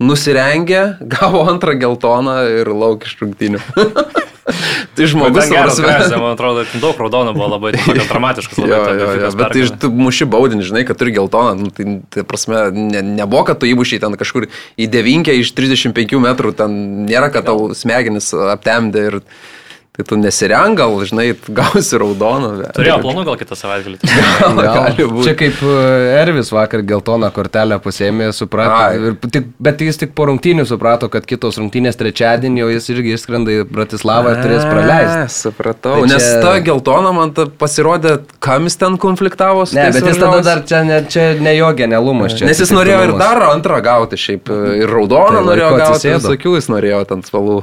S2: nusirengė, gavo antrą geltoną ir lauk iš rungtynių. tai žmogus,
S3: geras, prasme... man atrodo, daug raudonų buvo labai dramatiškas. Labai jo, jo,
S2: jo, bet tai tu muši baudinį, žinai, kad turi geltoną, nu, tai, tai prasme, ne, nebuvo, kad tu įmušiai ten kažkur į devinkę iš 35 metrų, ten nėra, kad tau smegenis aptemdė ir... Tai tu nesireng, gal, žinai, gausi raudoną.
S3: Turėjo planų gal kitą savaitgalį.
S1: Čia kaip e, Ervis vakar geltoną kortelę pasėmė, suprato. Tik, bet jis tik po rungtynių suprato, kad kitos rungtynės trečiadienį, o jis irgi išskrenda į Bratislavą ir turės praleisti.
S2: Supratau. Tai čia... Nes ta geltona man ta pasirodė, kam jis ten konfliktavo su
S1: Ne, bet jis tada dar čia ne, čia ne jo genialumas. Čia
S2: Nes jis norėjo ir dar antrą gauti, šiaip ir raudoną tai norėjo gauti, visokių jis norėjo ten spalvų.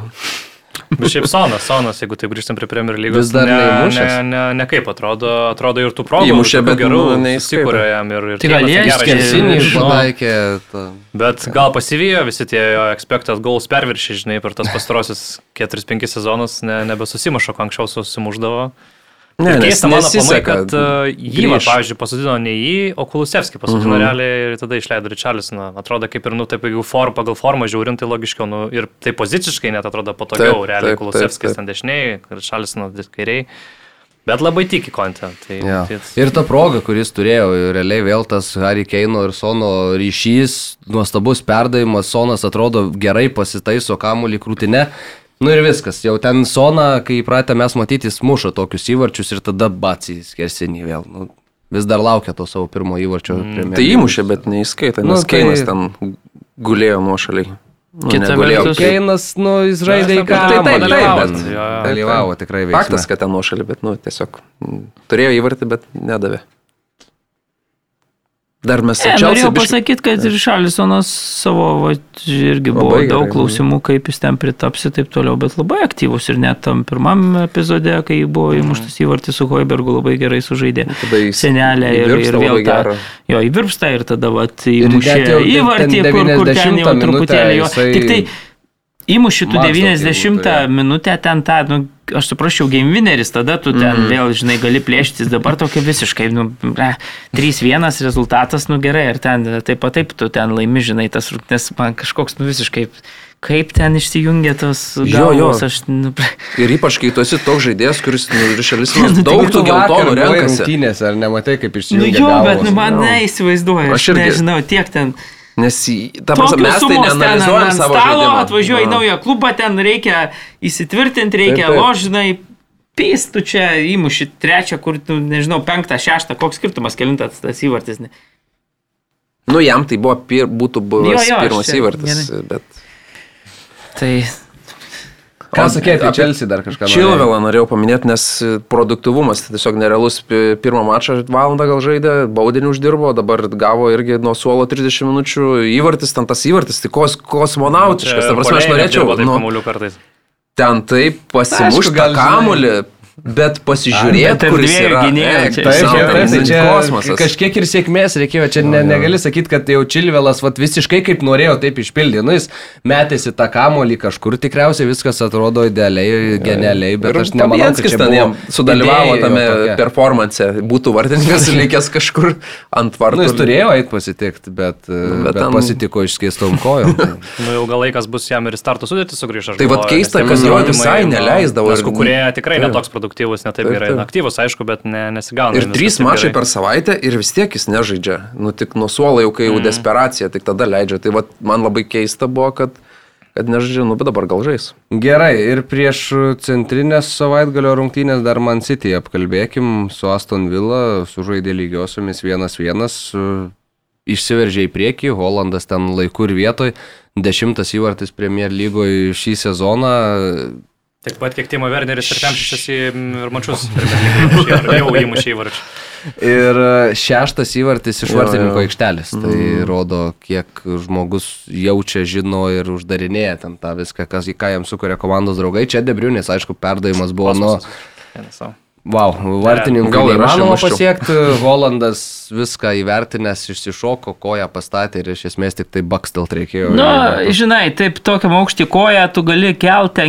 S3: Bet šiaip Sonas, Sonas, jeigu taip grįžtam prie Premier lygos,
S1: vis dar ne, ne,
S3: ne, ne kaip atrodo, atrodo ir tų progų.
S2: Įmušė, bet
S3: gerų nu, neįsikūrė jam ir... ir
S4: tai gal jie
S1: skersinį pataikė.
S3: Bet gal pasivijo visi tie jo expected goals perviršiai, žinai, per tas pastarosius 4-5 sezonus ne, nebesusimušo, ko anksčiau susimuždavo. Ne, ir keista mano planai, kad uh, jį, va, pavyzdžiui, pasodino ne jį, o Kulusevskį pasodino uh mhm. -huh. realiai ir tada išleido Ričalisoną. Atrodo, kaip ir, nu, taip, jeigu form, pagal formą žiūrint, tai logiškiau, nu, ir tai poziciškai net atrodo patogiau, taip, realiai Kulusevskis ten dešiniai, Ričalisonas kairiai. Bet labai tiki kontą. Tai,
S1: ja. tai... Ir ta proga, kuris turėjo, realiai vėl tas Harry Keino ir Sono ryšys, nuostabus perdavimas, Sonas atrodo gerai pasitaiso kamuolį krūtinę Nu ir viskas, jau ten Sona, kai įpratę mes matyti, muša tokius įvarčius ir tada batsį skersinį vėl. Nu, vis dar laukia to savo pirmo įvarčio. Mm.
S2: Tai įmušė, bet neįskaita, nes nu, Keinas tai... ten gulėjo nuošaliai.
S1: Nu, Kita vertus, Keinas, nu, jis žaidė į ką.
S2: Taip, taip, taip, bet
S1: dalyvavo tikrai veiksmai.
S2: Faktas, kad ten nuošalį, bet, nu, tiesiog turėjo įvartį, bet nedavė. Dar mes
S4: čia. Norėjau biškai... pasakyti, kad ir Šalisonas savo, va, irgi buvo labai daug gerai, klausimų, kaip jis ten pritaps ir taip toliau, bet labai aktyvus ir net tam pirmam epizode, kai buvo įmuštas įvartis su Hoibergu, labai gerai sužaidė senelė ir, ir vėl tą, jo įvirpsta ir tada va, įmušė įvartį, kur, kur ten jau truputėlį jo. Jisai... Tik tai įmuši tu 90 tai, minutę ten tą, nu, aš suprasčiau, game winneris, tada tu ten mm. vėl, žinai, gali plėštis, dabar tokia visiškai, nu, 3-1 rezultatas, nu gerai, ir ten taip pat taip tu ten laimi, žinai, tas rungtynes man kažkoks, nu visiškai, kaip ten išsijungia tos galvos, aš... Nu,
S2: ir ypač, kai tu esi toks žaidėjas, kuris, nu, šalis, nu, daug tų geltonų renkasi.
S1: Rungtynės, ar nematai, kaip išsijungia? Nu,
S4: jo, galvos, bet, nu, man neįsivaizduoju, aš, aš irgi... nežinau, tiek ten...
S2: Nes ta prasme, mes tai neanalizuojam savo
S4: stalo, atvažiuoji į naują klubą, ten reikia įsitvirtinti, reikia ložinai, pys, tu čia įmuši trečią, kur, tu, nežinau, penktą, šeštą, koks skirtumas, kelintas tas įvartis. Ne?
S2: Nu, jam tai buvo, pir, būtų buvęs jo, jo, pirmas įvartis, gerai. bet...
S4: Tai
S1: Ką sakė apie Chelsea dar kažką?
S2: Čilvelą norėjau paminėti, nes produktivumas tai tiesiog nerealus. Pirmą mačą valandą gal žaidė, baudinį uždirbo, dabar gavo irgi nuo suolo 30 minučių įvartis, ten tas įvartis, tai kos, kosmonautiškas. Ta prasme, aš norėčiau.
S3: Nu,
S2: ten taip pasimušti tą kamulį, Bet pasižiūrėti, kur jis yra.
S1: Gynėjai, taip, taip, taip, tai čia kosmosas. Kažkiek ir sėkmės reikėjo, čia ne, negali sakyti, kad jau Čilvelas vat, visiškai kaip norėjo, taip išpildė. Nu, jis metėsi tą kamolį kažkur, tikriausiai viskas atrodo idealiai, genialiai, bet ir aš nemanau, kad
S2: ten jam sudalyvavo tame performance, būtų vartininkas likęs kažkur ant vartų.
S1: Nu, jis turėjo eiti pasitikti, bet, nu, bet, bet tam... pasitiko išskėstom kojom.
S3: nu, jau gal laikas bus jam ir starto sudėti sugrįžti.
S2: Tai vad keista, kad jo visai neleisdavo.
S3: Nes kurie tikrai netoks produktas produktyvus, netaip taip, gerai. Taip. Aktyvus, aišku, bet ne, nesigauna.
S2: Ir trys mačai per savaitę ir vis tiek jis nežaidžia. Nu, tik nuo suolo jau, kai jau mm. desperacija, tik tada leidžia. Tai vat, man labai keista buvo, kad kad nežaidžia, nu, bet dabar gal žais.
S1: Gerai, ir prieš centrinės savaitgalio rungtynės dar Man City apkalbėkim su Aston Villa, sužaidė lygiosiomis 1-1, išsiveržė į priekį, Holandas ten laiku ir vietoj, dešimtas įvartis Premier lygoje šį sezoną,
S3: Taip pat kiek Timo Werneris ir Temšišas ir mačius, ir jau įmušė įvarčių.
S1: Ir e, šeštas įvartis iš vartininko aikštelės. Tai mm. rodo, kiek žmogus jaučia, žino ir uždarinėja ten tą viską, kas į ką jam sukuria komandos draugai. Čia Debriunės, aišku, perdavimas buvo nuo... Wow, vartininkų gal įmanoma pasiekti, Volandas viską įvertinęs, išsišoko, koją pastatė ir iš esmės tik tai bakstelt reikėjo.
S4: Na, nu, žinai, taip tokiam aukštį koją tu gali kelti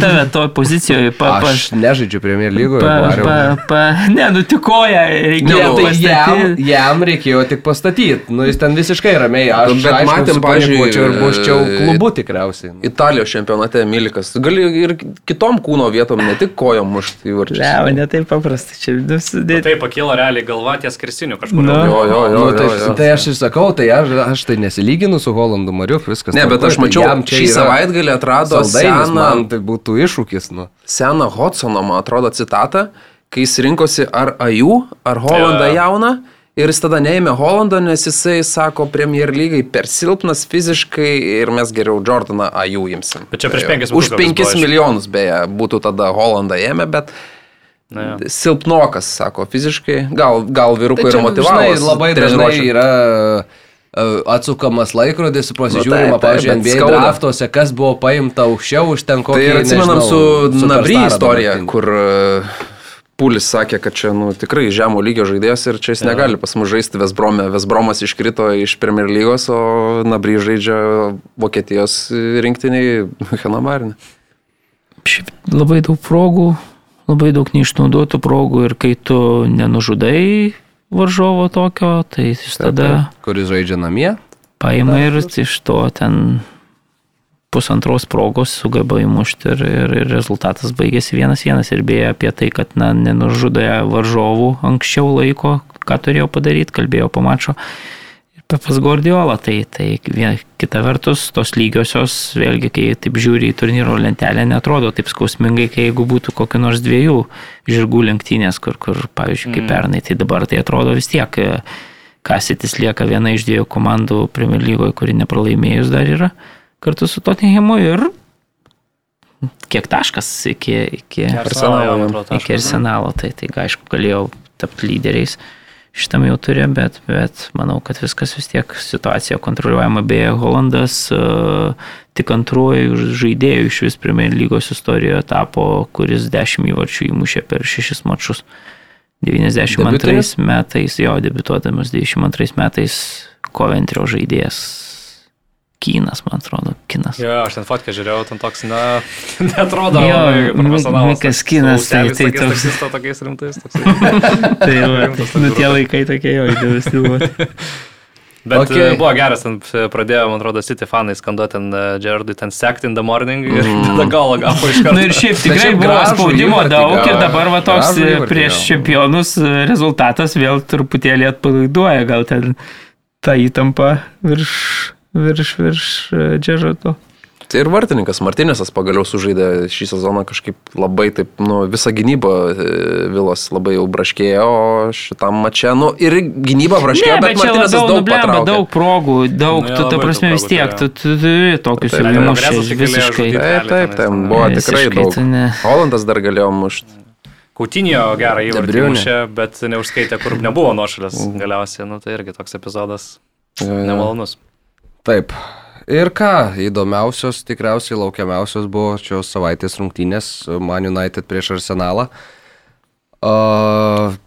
S4: tave toje pozicijoje.
S1: Pa, pa, Aš nežaidžiu Premier lygoje.
S4: Pa, pa, pa, ne, nu tik koją reikėjo.
S1: Ne, tai jam, jam reikėjo tik pastatyti. Nu, jis ten visiškai ramiai. Aš
S2: bet aišku, matėm, pažiūrėjau,
S1: ir buščiau klubu tikriausiai.
S2: Italijos čempionate Milikas. Gali ir kitom kūno vietom, ne tik kojom mušti įvarčius
S4: ne taip paprasta. Čia
S3: sudėti. Tai pakilo realiai galva ties krisiniu kažkur.
S1: No. Jo, jo, jo, nu, tai, jo, jo. tai aš ir sakau, tai aš, aš tai nesilyginu su Holandu Mariu, viskas.
S2: Ne, bet aš tai mačiau, tai šį savaitgalį atrado
S1: seną, man tai būtų iššūkis. Nu.
S2: Seną Hodsono, man atrodo, citatą, kai jis rinkosi ar Aju, ar Holandą ja. jauną. Ir jis tada neėmė Holando, nes jisai sako, Premier lygai per silpnas fiziškai ir mes geriau Jordaną Aju imsim.
S3: Bet čia prieš 5
S2: milijonus. Už 5 milijonus beje būtų tada Holandą ėmė, bet Na, ja. Silpnokas, sako, fiziškai. Gal, gal vyrukų tai yra motivacijos.
S1: Labai dažnai yra e, atsukamas laikrodis, pasižiūrima, nu, pavyzdžiui, NBA draftuose, kas buvo paimta aukščiau už ten kokį.
S2: Tai atsimenam su, su Nabry istorija, kur uh, Pulis sakė, kad čia nu, tikrai žemo lygio žaidėjas ir čia jis ja. negali pas mus žaisti Vesbrome. Vesbromas iškrito iš Premier lygos, o Nabry žaidžia Vokietijos rinktiniai Henamarinė.
S4: Šiaip labai daug progų labai daug neišnaudotų progų ir kai tu nenužudai varžovo tokio, tai jis tada...
S1: Kuris žaidžia namie?
S4: Paima ir iš to ten pusantros progos sugeba įmušti ir, ir, ir rezultatas baigėsi vienas vienas. Ir beje apie tai, kad na, nenužudė varžovų anksčiau laiko, ką turėjo padaryti, kalbėjo po mačo pas Guardiola, tai, tai kita vertus, tos lygiosios, vėlgi, kai taip žiūri į turnyro lentelę, netrodo taip skausmingai, kai jeigu būtų kokiu nors dviejų žirgų lenktynės, kur, kur pavyzdžiui, kaip mm. pernai, tai dabar tai atrodo vis tiek, e, Kasitis lieka viena iš dviejų komandų Premier lygoje, kuri nepralaimėjus dar yra, kartu su Tottenhamu ir kiek taškas iki, iki
S3: Arsenalo,
S4: iki arsenalo tai, tai aišku, galėjau tapti lyderiais šitam jau turi, bet, bet manau, kad viskas vis tiek situacija kontroliuojama. Beje, Holandas uh, tik antruoju žaidėju iš vis Premier lygos istorijoje tapo, kuris 10 įvarčių įmušė per 6 mačius. 92 Debiutais? metais, jo, debituodamas 92 metais Coventrio žaidėjas Kinas, man atrodo, kinas.
S3: Jo, aš ten fotkę žiūrėjau, ten toks, na, netrodo. Jo, profesionalas.
S4: Mikas kinas, tai tai
S3: toks. Jis to tokiais rimtais.
S4: tai jau, nu tie laikai tokie jo, įdėvesti buvo.
S3: Bet okay. buvo geras, ten pradėjo, man atrodo, City fanai skanduoti ten Gerardui, ten sect in the morning ir mm. tada galą gavo iš karto.
S4: Na nu ir šiaip tikrai buvo spaudimo daug ir dabar va toks prieš čempionus rezultatas vėl truputėlį atpalaiduoja, gal ten ta įtampa virš virš, virš Džeržato.
S2: Tai ir vartininkas Martinėsas pagaliau sužaidė šį sezoną kažkaip labai taip, nu, visą gynybą e, Vilos labai jau braškėjo, o šitam mače, nu, ir gynyba braškėjo, ne, bet, bet Martinėsas daug patraukė.
S4: Daug progų, daug, nu, tu, ta prasme, vis tiek, tu turi tokius įmušęs visiškai.
S2: Taip, taip, ten buvo tikrai daug. Holandas dar galėjo mušti.
S3: Kautinio gerą įvartį mušė, bet neužskaitė, kur nebuvo nuošalės galiausiai, nu tai irgi toks epizodas nemalonus.
S1: Taip, Ir ką, įdomiausios, tikriausiai laukiamiausios buvo šios savaitės rungtynės Man United prieš Arsenalą. Uh,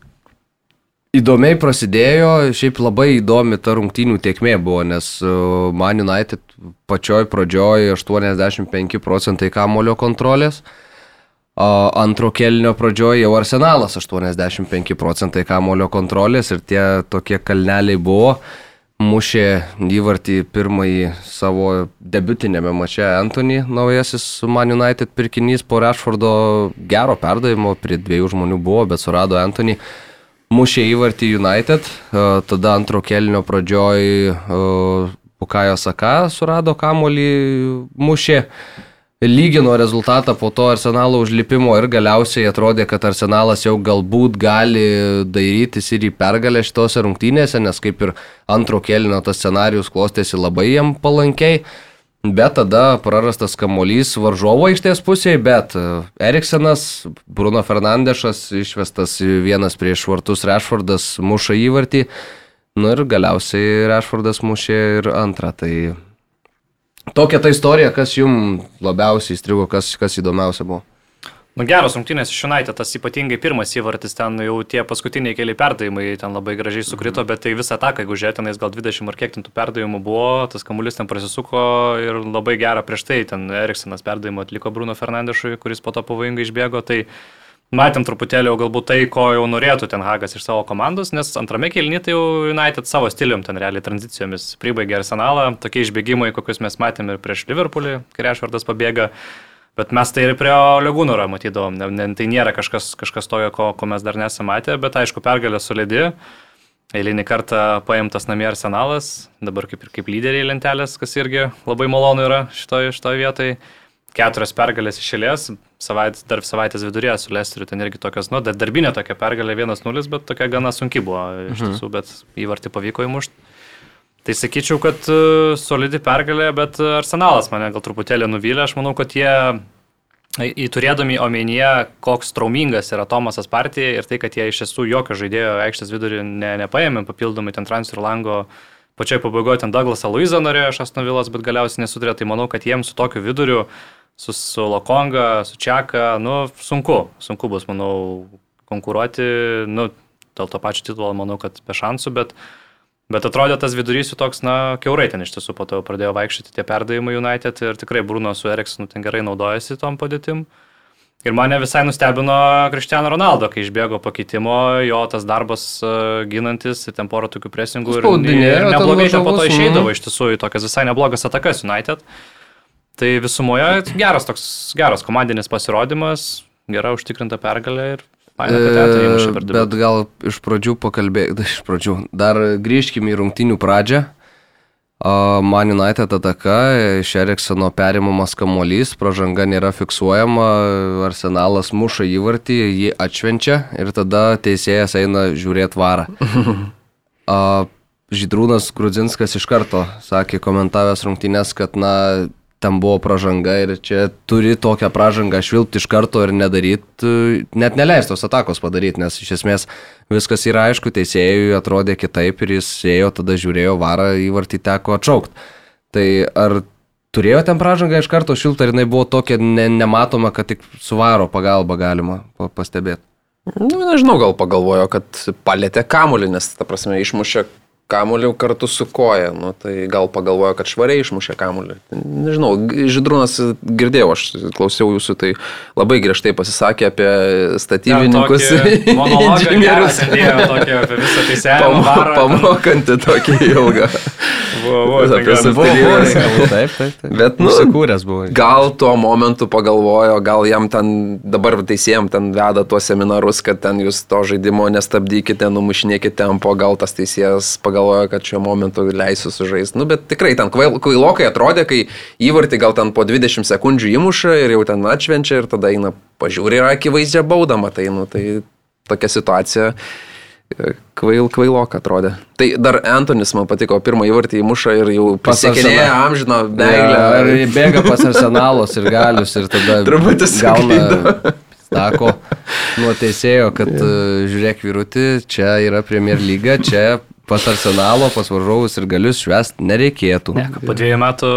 S1: įdomiai prasidėjo, šiaip labai įdomi ta rungtynių tiekmė buvo, nes Man United pačioj pradžioj 85 procentai kamulio kontrolės, antro kelnio pradžioj jau Arsenalas 85 procentai kamulio kontrolės ir tie tokie kalneliai buvo mušė įvartį pirmąjį savo debutinėme mače Anthony, naujasis Man United pirkinys po Rashfordo gero perdavimo, prie dviejų žmonių buvo, bet surado Anthony. Mušė įvartį United, tada antro kelnio pradžioj Pukajo Saka surado kamolį, mušė lygino rezultatą po to arsenalo užlipimo ir galiausiai atrodė, kad arsenalas jau galbūt gali dairytis ir į pergalę šitose rungtynėse, nes kaip ir antro kelino tas scenarius klostėsi labai jam palankiai. Bet tada prarastas kamolys varžovo aikštės pusėje, bet Eriksenas, Bruno Fernandešas išvestas vienas prieš vartus Rešfordas muša įvartį. Nu ir galiausiai Rešfordas mušė ir antrą. Tai Tokia ta istorija, kas jums labiausiai įstrigo, kas, kas įdomiausia buvo?
S3: Nu, geros rungtynės iš United, tas ypatingai pirmas įvartis, ten jau tie paskutiniai keli perdavimai ten labai gražiai sukrito, bet tai visą ataką, jeigu žiūrėt, tenais gal 20 ar kiek tų perdavimų buvo, tas kamuolys ten prasisuko ir labai gerą prieš tai, ten Eriksenas perdavimą atliko Bruno Fernandešui, kuris po to pavojingai išbėgo, tai matėm truputėlį jau galbūt tai, ko jau norėtų ten Hagas iš savo komandos, nes antrame kelnyje tai jau United savo stilium ten realiai tranzicijomis pribaigė arsenalą, tokie išbėgimai, kokius mes matėm ir prieš Liverpoolį, kai Rešvardas pabėga. Bet mes tai ir prie Legūnoro matydavom, ne, ne, tai nėra kažkas, kažkas tojo, ko, ko mes dar nesame matę, bet aišku, pergalė solidi. Eilinį kartą paimtas namie arsenalas, dabar kaip ir kaip lyderiai lentelės, kas irgi labai malonu yra šitoje šito vietoje keturios pergalės išėlės, savait, dar savaitės vidurėje su Lesteriu, ten irgi tokios, nu, darbinė tokia pergalė 1-0, bet tokia gana sunki buvo iš mhm. tiesų, bet įvartį pavyko įmušti. Tai sakyčiau, kad uh, solidi pergalė, bet Arsenalas mane gal truputėlį nuvylė, aš manau, kad jie Įturėdami omenyje, koks traumingas yra Tomasas partija ir tai, kad jie iš tiesų jokio žaidėjo aikštės vidurį ne, nepaėmė papildomai ten transferų lango, pačioj pabaigoje ten Douglasą Luizą norėjo iš Asnovilas, bet galiausiai nesutrė, tai manau, kad jiems su tokiu viduriu uh, su, su Lokonga, su Čiaka, nu, sunku, sunku bus, manau, konkuruoti, nu, dėl to pačio titulo manau, kad be šansų, bet, bet atrodė tas vidurys jų toks, na, keurai ten iš tiesų, po to pradėjo vaikščioti tie perdavimai United ir tikrai Bruno su Eriksonu ten gerai naudojasi tom padėtim. Ir mane visai nustebino Cristiano Ronaldo, kai išbėgo pakeitimo, jo tas darbas uh, ginantis, ten porą tokių presingų ir, ir neblogai ten po to išeidavo mhm. iš tiesų į tokias visai neblogas atakas United. Uh, Tai visumoje geras toks geras komandinis pasirodymas, gera užtikrinta pergalė ir įmušė per du.
S1: Bet gal iš pradžių pakalbėkime, iš pradžių, dar grįžkime į rungtinių pradžią. Man United ataka, iš Eriksono perimamas kamuolys, pražanga nėra fiksuojama, arsenalas muša įvartį, jį atšvenčia ir tada teisėjas eina žiūrėti varą. Žydrūnas Grudzinskas iš karto sakė komentavęs rungtynės, kad na, ten buvo pražanga ir čia turi tokią pražangą švilpti iš karto ir nedaryti, net neleistos atakos padaryti, nes iš esmės viskas yra aišku, teisėjui atrodė kitaip ir jis ėjo, tada žiūrėjo varą, įvartį teko atšaukti. Tai ar turėjo ten pražangą iš karto šiltą ir jinai buvo tokia ne, nematoma, kad tik su varo pagalba galima pastebėti?
S2: Nu, nežinau, gal pagalvojo, kad palėtė kamuolį, nes, ta prasme, išmušė kamuolį kartu su koja. Nu, tai gal pagalvojo, kad švariai išmušė kamuolį. Nežinau, Židrūnas girdėjau, aš klausiau jūsų, tai labai griežtai pasisakė apie statybininkus.
S3: Monologą gerą sėdėjo tokį apie visą teisėjimą.
S2: Pamo, pamokantį tokį ilgą.
S3: Buvo,
S2: apie subtilybės.
S1: Taip, taip, taip.
S2: Bet, nu,
S1: Susikūręs buvo.
S2: gal tuo momentu pagalvojo, gal jam ten dabar teisėjim ten veda tuos seminarus, kad ten jūs to žaidimo nestabdykite, numušinėkite tempo, gal tas teisėjas pagalvojo, kad šiuo momentu leisiu sužaisti. Nu, bet tikrai ten kvail, kvailokai atrodė, kai įvartį gal ten po 20 sekundžių įmuša ir jau ten atšvenčia ir tada eina pažiūri ir akivaizdžią baudą matai. Nu, tai tokia situacija kvail, kvailok atrodė. Tai dar Antonis man patiko, pirmą įvartį įmuša ir jau pasiekinėja amžino meilę.
S1: Ar bėga pas arsenalos ir galius ir tada
S2: Truputį
S1: gauna stako nuo teisėjo, kad e, žiūrėk vyruti, čia yra Premier lyga, čia pas arsenalo, pas varžovus ir galius švest nereikėtų.
S3: Ne, po dviejų metų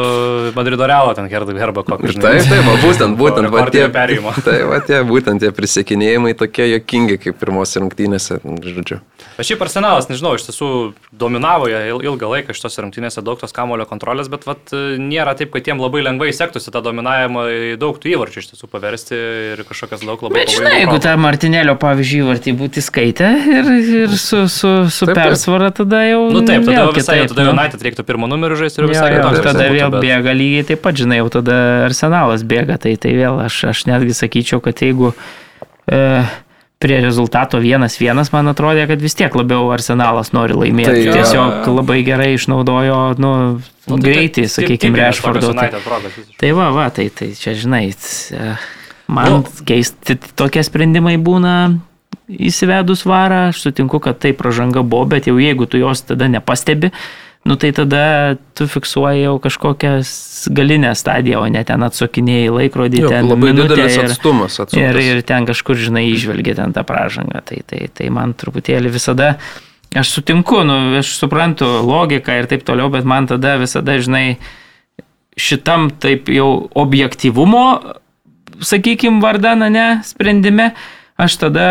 S3: Madrido Realo ten herba kokį.
S2: Taip, taip, va, būtent, būtent, va, tie,
S3: perėjimo.
S2: tai, va, tie, būtent tie prisiekinėjimai tokie jokingi kaip pirmos rungtynėse, žodžiu.
S3: Bet šiaip arsenalas, nežinau, iš tiesų dominavo ilgą laiką šitose rungtynėse, daug tos kamulio kontrolės, bet vat, nėra taip, kad jiem labai lengvai sektųsi tą dominavimą į daug tų įvarčių iš tiesų paversti ir kažkokias daug labai
S4: Bet žinai, jeigu tą Martinėlio pavyzdžiui įvartį būti skaitę ir, ir su, su, su
S2: Taip, taip.
S4: Tada jau...
S3: Nu taip, tada
S4: vėl
S3: visai,
S4: kitaip,
S3: tada
S4: nu.
S3: United reiktų pirmo numerį žaisti ir visai kitoks.
S4: tada
S3: būtų,
S4: vėl
S3: bet-
S4: bėga lygiai taip pat, žinai, jau tada arsenalas bėga, tai, tai vėl aš, aš netgi sakyčiau, kad jeigu e, prie rezultato vienas vienas, man atrodė, kad vis tiek labiau arsenalas nori laimėti.
S1: Tai
S4: Tai
S1: jo.
S4: Tiesiog labai gerai išnaudojo, nu,
S3: Nu, tai
S4: greitį,
S3: taip,
S4: sakykime, Rešfordo. Tai, tai va, va, tai, tai čia, žinai, e, man
S3: Nu.
S4: keisti tokie sprendimai būna. Įsivedus varą, aš sutinku, kad tai pražanga buvo, bet jau jeigu tu jos tada nepastebi, nu tai tada tu fiksuoji jau kažkokią galinę stadiją, o ne ten atsukinėjai laikrodį,
S2: Jo,
S4: ten
S2: labai didelis
S4: ir,
S2: atstumas
S4: ir,
S2: atstumtas.
S4: ir ten kažkur, žinai, išvelgia ten tą pražangą. Tai, tai, tai man truputėlį visada, aš sutinku, nu, aš suprantu logiką ir taip toliau, bet man tada visada, žinai, šitam taip jau objektivumo, sakykime, vardan, ne, sprendime, aš tada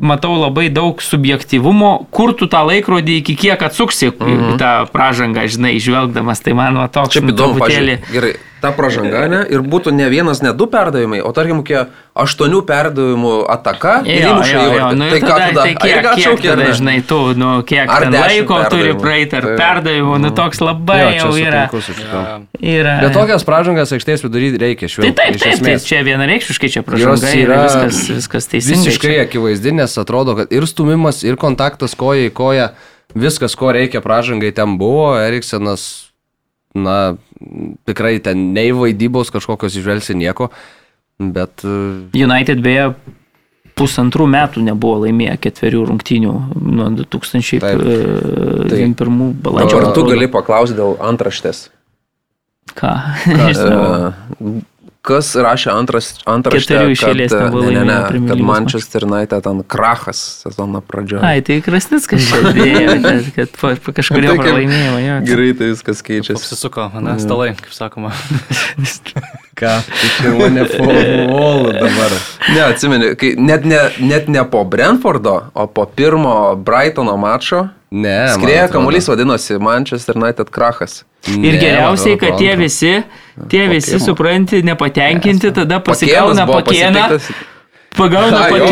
S4: matau labai daug subjektivumo, kur tu tą laikrodį iki kiek atsuksi mm -hmm. tą pražangą, žinai, išvelgdamas, tai man va toks truputėlį.
S2: Gerai, ta pražanga, ne? Ir būtų ne vienas, ne du perdavimai, o tarkim, kokie aštuonių perdavimų ataka ir
S4: jo, jo,
S2: įvartį.
S4: nu,
S2: Tai ką
S4: tada, tai
S2: Ar
S4: kiek,
S2: irgi
S4: kiek
S2: atšaukė, ar
S4: tada,
S2: ne?
S4: žinai, tu, nu, kiek
S2: Ar
S4: laiko turi
S2: perdavimų?
S4: praeiti, ar
S2: Tai-
S4: perdavimų, nu toks labai
S1: Jo,
S4: jau yra.
S1: šitu.
S4: yra.
S1: Bet tokias pražangas aikštės vidury reikia
S4: Tai
S1: švilpti.
S4: taip,
S1: iš
S4: taip, tai
S1: esmės.
S4: čia vienareikšmiškai čia ir
S1: yra
S4: viskas, viskas teisingai.
S1: Visiškai akivaizdi, nes atrodo, kad ir stumimas, ir kontaktas koja į koją, viskas, ko reikia pražangai ten buvo. Eriksenas, na, tikrai ten nei vaidybos kažkokios išvelsi nieko, bet e,
S4: United beje pusantrų metų nebuvo laimėję ketverių rungtynių nuo 2001 balandžio.
S2: Dabar tu gali paklausti dėl antraštės.
S4: Ką? Nežinau.
S2: Kas rašė antras, antraštę,
S4: Keturių iš eilės
S2: kad,
S4: nebuvo
S2: ne, ne,
S4: laimėję
S2: ne, kad Manchester United ten krachas sezono pradžioje.
S4: Ai, tai Krasnickas dėjo, kad, kad po, po kažkurio
S2: Tai
S4: pralaimėjimo.
S2: Greitai viskas keičiasi.
S3: Apsisuko, ne, stalai, kaip sakoma.
S1: ką, tai čia mane formulu dabar.
S2: Ne, atsimeni, kai net ne, net ne po Brentfordo, o po pirmo Brightono mačo
S1: Ne, atrodo.
S2: kamuolys vadinosi Manchester United krachas.
S4: Ir
S1: Ne,
S4: geriausiai,
S1: man
S4: kad tie visi, tie visi,
S2: pirmo.
S4: supranti, nepatenkinti, tada pasikauna pakieną,
S2: pasitiktas-
S4: pagauna
S2: jo,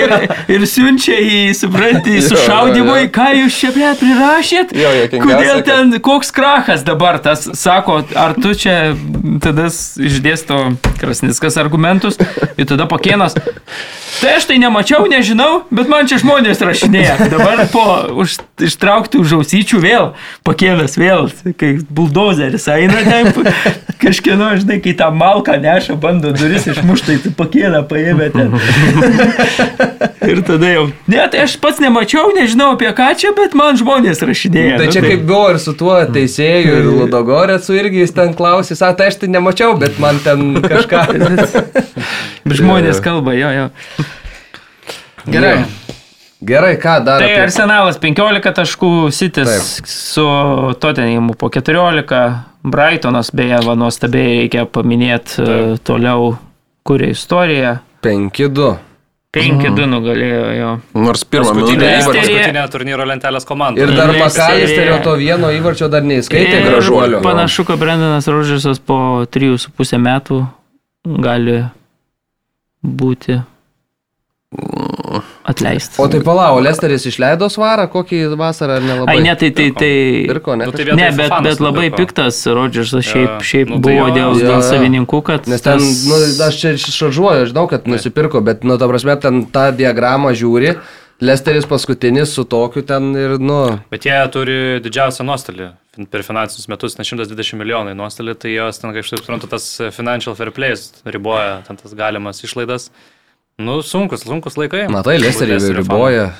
S4: ir, ir siunčia į, supranti,
S2: jo.
S4: ką jūs čia prie prirašėt.
S2: Jo,
S4: Kodėl ten, koks krachas dabar tas, sako, ar tu čia tada išdėsto Krasnickas argumentus ir tada pakienas. Tai aš tai nemačiau, nežinau, bet man čia žmonės rašinėja. Dabar po už, ištraukti už ausyčių vėl pakienas vėl, kai buldozeris eina ten, kažkieno, žinai, kai tą malką neša, bando duris išmuštai, tai pakieną paėmė ten. Ir tada jau, ne, tai aš pats nemačiau, nežinau apie ką čia, bet man žmonės rašinėja.
S1: Tai
S4: Nu,
S1: čia kaip buvo ir su tuo teisėju ir Ludogorecu irgi jis ten klausė, sako, tai aš tai nemačiau, bet man ten kažką.
S4: Žmonės kalba, jo, jo. Gerai.
S1: Gerai, ką dar?
S4: Tai
S1: apie-
S4: Arsenalas 15 taškų, Sitis
S1: Taip.
S4: su Tottenhamu po 14, Brightonas beje, nuostabiai reikia paminėti e, toliau, kuria istorija.
S1: 5-2.
S4: 5-2 nugalėjo jo.
S2: Nors pirmą minutę įvartį.
S3: paskutinė turnyro lentelės komanda.
S1: Ir dar Makalisterio to vieno įvarčio dar neįskaitė gražuolio.
S4: Panašu, kad Brendanas Rodžersas po 3,5 metų gali būti atleistas.
S1: O tai palau, Lesteris išleido svarą, kokį vasarą ar nelabai?
S4: Ai, ne, tai... tai, tai...
S1: Pirko, ne?
S3: Nu, tai
S4: Ne, bet, bet labai
S3: nupirko.
S4: piktas Rodžersas šiaip,
S3: Jo.
S4: šiaip
S3: Nu, tai
S4: buvo
S3: jo,
S4: dėl,
S1: jo,
S4: dėl savininkų, kad...
S1: Nes ten,
S4: tas-
S1: nu, aš čia šaržuoju, žinau, kad nusipirko, bet, nu, ta prasme, ten tą diagramą žiūri, Lesteris paskutinis su tokiu ten ir, nu,
S3: Bet jie turi didžiausią nuostolį per finansinius metus, ne 120 milijonai nuostolį, tai jos ten, kaip aš taip suprantu, tas financial fair play riboja ten tas galimas išlaidas. Nu, sunkus, sunkus laikai.
S1: matai, Lesterį riboja.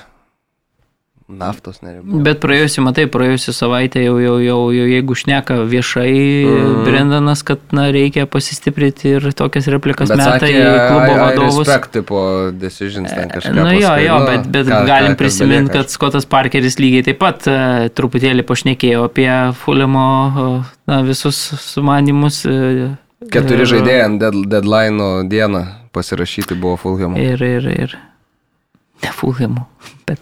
S1: Naftos neriboja.
S4: Bet praėjusią, matai, praėjusią savaitę jau, jau, jau, jau jeigu šneka viešai mm. Brendanas, kad na, reikia pasistiprinti ir tokias replikas
S1: Bet
S4: meta
S1: sakė,
S4: į klubo
S1: I-
S4: vadovus.
S1: respect tipo decisions ten kažką.
S4: Na nu, jo, jo,
S1: nu,
S4: bet, bet
S1: ką-
S4: galim prisiminti, kad Skotas Parkeris lygiai taip pat uh, truputėlį pašnekėjo apie Fulemo uh, na, visus sumanimus. Uh,
S1: Keturi žaidėjai ant dead, deadline dieną pasirašyti buvo Fulham.
S4: Ir, ir, ir. Ne Fulhamo, bet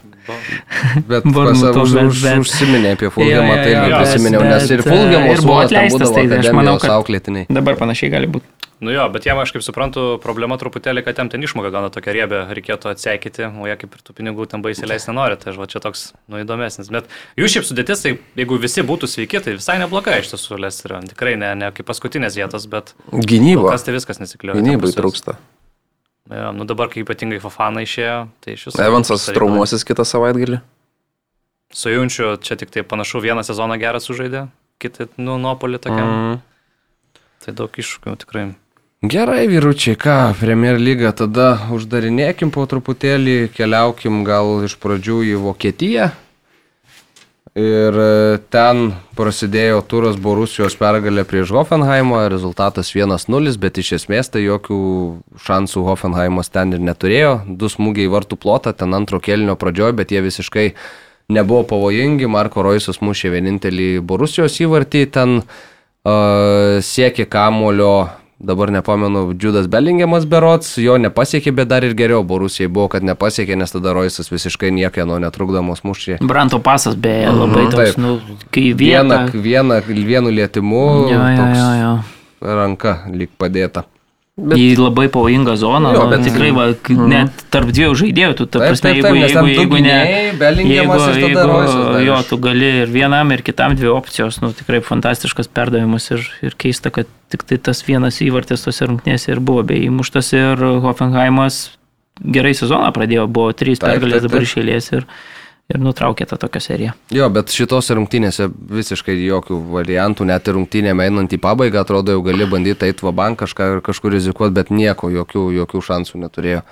S1: Bet
S4: Bournemouth,
S1: už,
S4: bet-
S1: už,
S4: bet-
S1: užsiminė apie Fulhamą, tai irgi prisiminiau, nes ir Fulhamo
S4: ir buvo atleistas, tai aš manau, kad-
S1: auklėtiniai.
S4: dabar panašiai gali būti.
S3: Nu jo, bet jiem, aš kaip suprantu, problema truputėlį, kad jam ten išmoka gana tokia riebė, reikėtų atseikyti, o jie kaip ir tų pinigų ten baisiai leisti nenori, tai aš va čia toks, nu, įdomesnis. Bet jų šiaip sudėtis, tai jeigu visi būtų sveiki, tai visai neblogai iš tiesų Lesterio. Tikrai ne, ne kaip paskutinės vietos, bet
S2: Gynyba.
S3: kas tai viskas nesikliuoja.
S2: Gynybai trūksta.
S3: Ja, nu dabar, kai ypatingai Fafana išėjo, tai iš viso.
S2: Evansas traumuosis kitą savaitgalį.
S3: Su Junčiu čia tik tai panašu vieną sezoną gerą sužaidė, kitą, nu, Nuopolį tokiam. Mm. Tai daug iššūkių tikrai.
S1: Gerai, vyručiai, ką, Premier lyga, tada uždarinėkim po truputėlį, keliaukim gal iš pradžių į Vokietiją. Ir e, ten prasidėjo turas Borusijos pergalė prieš Hoffenheimą, rezultatas 1-0, bet iš esmės tai jokių šansų Hoffenheimas ten ir neturėjo. Du smūgiai vartų plotą, ten antro kelnio pradžioje, bet jie visiškai nebuvo pavojingi. Marko Roisas mušė vienintelį Borusijos įvartį, ten uh, siekė kamulio dabar nepamenu, Džudas Bellingiamas berots, jo nepasiekė, bet dar ir geriau Borusijai buvo, kad nepasiekė, nes tada Roisas visiškai niekieno netrukdamos mušė.
S4: Branto pasas beje labai
S1: Mhm,
S4: toks, nu, kai
S1: Vieną,
S4: viena.
S1: vieną, vienu lietimu
S4: Jo, jo,
S1: toks
S4: jo, jo.
S1: ranka lyg padėta.
S4: Bet, į labai pavojingą zoną,
S2: Jo,
S4: jo,
S2: bet-
S4: bet tikrai, va, k- net tarp dviejų žaidėjų, tu, ta
S1: Taip,
S4: prasme,
S1: taip,
S4: jeigu,
S1: taip, ten
S4: jeigu,
S1: du
S4: jeigu ne...
S1: tada Roisas dar
S4: jo, tu gali ir vienam, ir kitam dvi opcijos, nu, tikrai fantastiškas perdavimas ir, ir keista, kad tik tai tas vienas įvartis tose rungtynėse ir buvo bei įmuštas ir Hoffenheimas gerai sezoną pradėjo, buvo trys
S1: Taip,
S4: pergalės
S1: taip,
S4: dabar
S1: taip.
S4: išėlės ir, ir nutraukė tą tokią seriją.
S1: Jo, bet šitose rungtynėse visiškai jokių variantų, net ir rungtynėm einant į pabaigą, atrodo, jau gali bandyti eiti vabank kažką ir kažkur rizikuoti, bet nieko, jokių, jokių šansų neturėjo.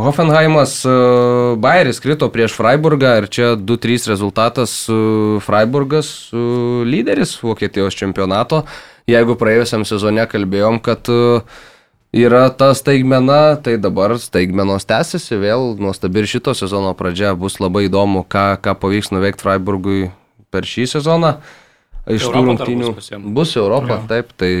S1: Hoffenheimas, uh, Bayeris krito prieš Freiburgą ir čia 2-3 rezultatas uh, Freiburgas uh, lyderis Vokietijos čempionato. Jeigu praėjusiam sezone kalbėjom, kad uh, yra ta staigmena, tai dabar staigmenos tęsiasi vėl nuostabi ir šito sezono pradžia. Bus labai įdomu, ką, ką pavyks nuveikti Freiburgui per šį sezoną. Iš tų rungtynių
S3: bus
S1: bus Europa, taip, tai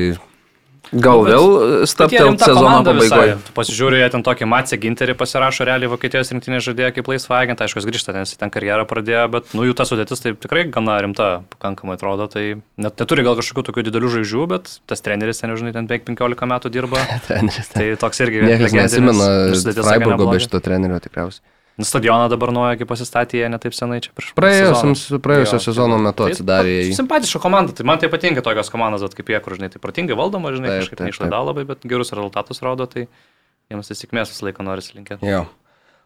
S2: Gal vėl staptelt sezono pabaigoje.
S3: Tu pasižiūrėjai, ten tokį Matsę Ginterį pasirašo realiai Vokietijos rinktinės žaidėją kaip laisvą agentą, aišku, jis grįžta, nes ten karjerą pradėjo, bet nu jų ta sudėtis tai tikrai gana rimta, pakankamai atrodo, tai net neturi gal kažkokių tokių didelių žvaigždžių, bet tas treneris ten, žinai, ten beveik 15 metų dirba.
S1: treneris.
S3: Tai toks irgi
S1: Niekas
S3: tokia
S1: Freiburgo be šito trenerio tikriausiai.
S3: Stadioną dabar naują, kaip pasistatė jie netaip senai čia prieš
S1: praėjusio sezono
S3: tai-
S1: metu
S3: tai
S1: atsidarė jį.
S3: Simpatiška komanda, tai man tai patinka tokios komandos, vat kaip jie, kur, žinai, tai protingai valdoma, žinai,
S1: Taip,
S3: kažkaip
S1: taip,
S3: neišlaida labai, bet gerus rezultatus rodo, tai jiems tai sėkmės visą laiką nori linkėti.
S1: Jo.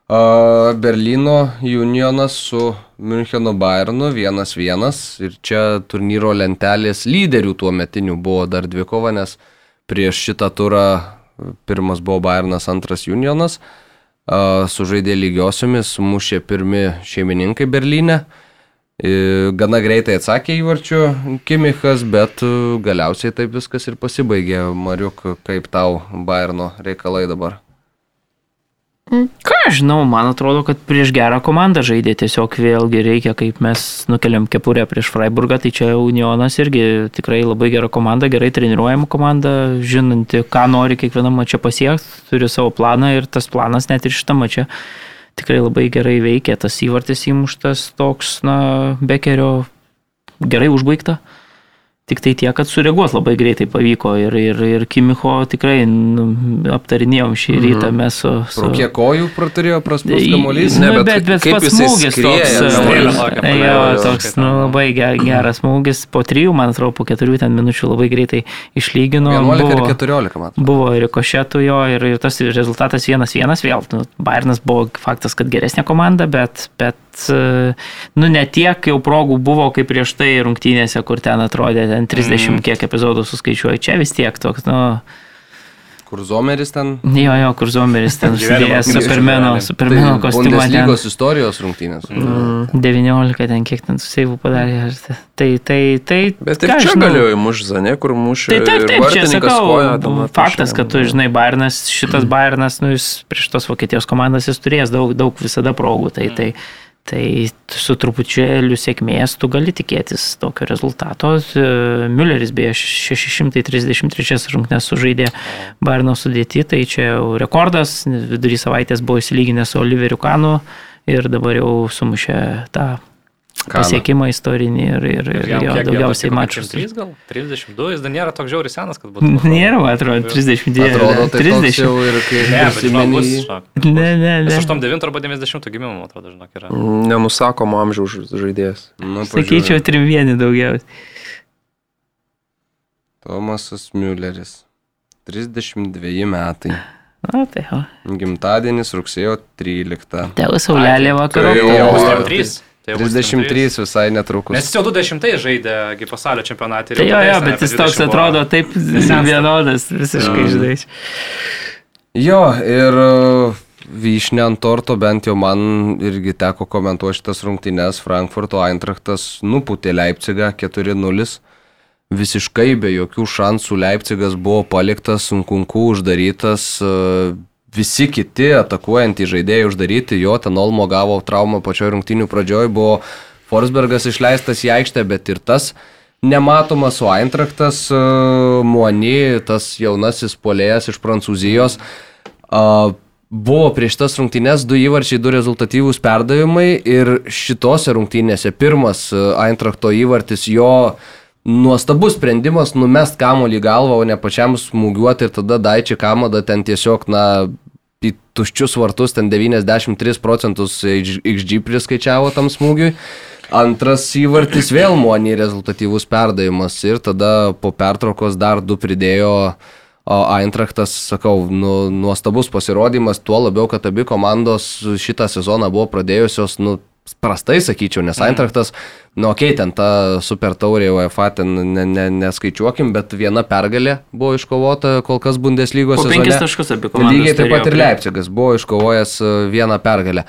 S1: A, Berlyno Unionas su Müncheno Bayernu 1-1 ir čia turnyro lentelės lyderių tuo metiniu buvo dar dvikova, nes prieš šitą turą pirmas buvo Bayernas, antras Unionas. A, Sužaidė lygiosiomis, mušė pirmi šeimininkai Berlyne. Gana greitai atsakė įvarčių Kimichas, bet e, galiausiai taip viskas ir pasibaigė. Mariuk, kaip tau Bayerno reikalai dabar?
S4: Ką aš žinau, man atrodo, kad prieš gerą komandą žaidė tiesiog vėlgi reikia, kaip mes nukeliam kepurę prieš Freiburgą, tai čia Unionas irgi tikrai labai gera komanda, gerai treniruojama komanda, žinanti, ką nori kiekvienam mačia pasiekti, turi savo planą ir tas planas net ir šitą mačią tikrai labai gerai veikia, tas įvartis įmuštas toks, na, Bekerio gerai užbaigta. Tik tai tiek, kad sureaguot labai greitai pavyko ir, ir, ir Kimicho tikrai nu, aptarinėjom šį rytą mhm. mes su... su...
S1: Pro kiek kojų praturėjo prastus kamuolys?
S4: Ne, bet, bet, bet pats smūgis toks, e, jo, toks nu, labai geras smūgis, po trijų, man atrodo, po keturių ten minučių labai greitai išlygino.
S1: 11 buvo, ir 14, man atrodo.
S4: Buvo ir košėtų jo, ir, ir tas rezultatas vienas vienas vėl. Nu, Bayernas buvo faktas, kad geresnė komanda, bet, bet nu, ne tiek jau progų buvo, kaip prieš tai rungtynėse, kur ten atrodė, ten 30 mm. kiek epizodų suskaičiuoju. Čia vis tiek toks, nu...
S1: Kur Zomeris ten?
S4: Jo, jo, kur Zomeris ten sudėjęs Supermeno, Supermeno tai kostiumą.
S1: Bundesligos ten. istorijos rungtynės.
S4: Mm, 19 ten kiek ten suseivų padarė. Tai, tai, tai.
S2: Bet ir čia galėjo įmuš Zane, kur mušė.
S4: Tai taip, taip, čia sakau, koja, faktas, kad tu žinai, Bayernas, šitas mm. Bayernas, nu jis prieš tos Vokietijos komandas jis turės daug, daug visada progų. Tai, tai, Tai su trupučiu sėkmės tu gali tikėtis tokio rezultato. Mülleris beje 633 rungtynės sužaidė Barno sudėti, tai čia jau rekordas, vidurį savaitės buvo įsilyginęs su Oliveriu Kanu ir dabar jau sumušė tą pasiekimą istorinį ir, ir, ir jo daugiausiai mačų.
S3: 3 gal? 32, jis dar nėra toks žiauriai senas, kad būtų.
S4: Nėra, man atrodo, 32.
S1: Atrodo, tai 30 jau ir kai...
S3: Ne, bet žinok, bus, žinok.
S4: Ne, ne, ne.
S3: 89 arba 90 gimimo, man atrodo, žinok, yra.
S2: Nenusakomo amžiaus žaidėjas.
S4: Nu, Sakyčiau, trimvienį daugiausiai.
S1: Tomasas Mülleris. 32 metai.
S4: Na, tai jo.
S1: Gimtadienis rugsėjo 13.
S4: Tėvas Saulelė vakarų.
S3: Tai jau 3.
S1: Tai 33 visai netrukus.
S3: Nes jis jau 20 žaidė pasaulio čempionatį.
S4: Tai jo, jo, bet jis toks atrodo taip vienodas, visiškai mm. žinai.
S1: Jo, ir uh, vyšnė ant torto bent jau man irgi teko komentuoti šitas rungtynes. Frankfurto Eintrachtas nuputė Leipzigą 4-0. Visiškai be jokių šansų Leipzigas buvo paliktas, sunkunku uždarytas. Uh, visi kiti atakuojantys žaidėjai uždaryti, jo ten Olmo gavo traumą pačioj rungtinių pradžioj, buvo Forsbergas išleistas į aikštę, bet ir tas nematomas, o Eintraktas, e, Muoni, tas jaunasis polėjas iš Prancūzijos, buvo prieš tas rungtynės du įvarčiai, du rezultatyvūs perdavimai ir šitose rungtynėse pirmas e, Eintrakto įvartis jo nuostabus sprendimas numest kamolį galvą, o ne pačiam smūgiuoti ir tada Daičiai Kamada ten tiesiog, na, į tuščius vartus, ten 93 procentus XG priskaičiavo tam smūgiui. Antras įvartis vėl Monį rezultatyvus perdavimas ir tada po pertraukos dar du pridėjo Eintrachtas, sakau, nu, nuostabus pasirodymas, tuo labiau, kad abi komandos šitą sezoną buvo pradėjusios, nu, prastai sakyčiau, nes mhm. Eintrachtas, nu, okei, okay, ten ta super taurė UEFA, ten ne, ne, neskaičiuokim, bet viena pergalė buvo iškovota kol kas Bundeslygos
S4: sezone. Penkis taškus apie komandą.
S1: Lygiai taip pat ir Leipzigas buvo iškovojęs e, vieną pergalę.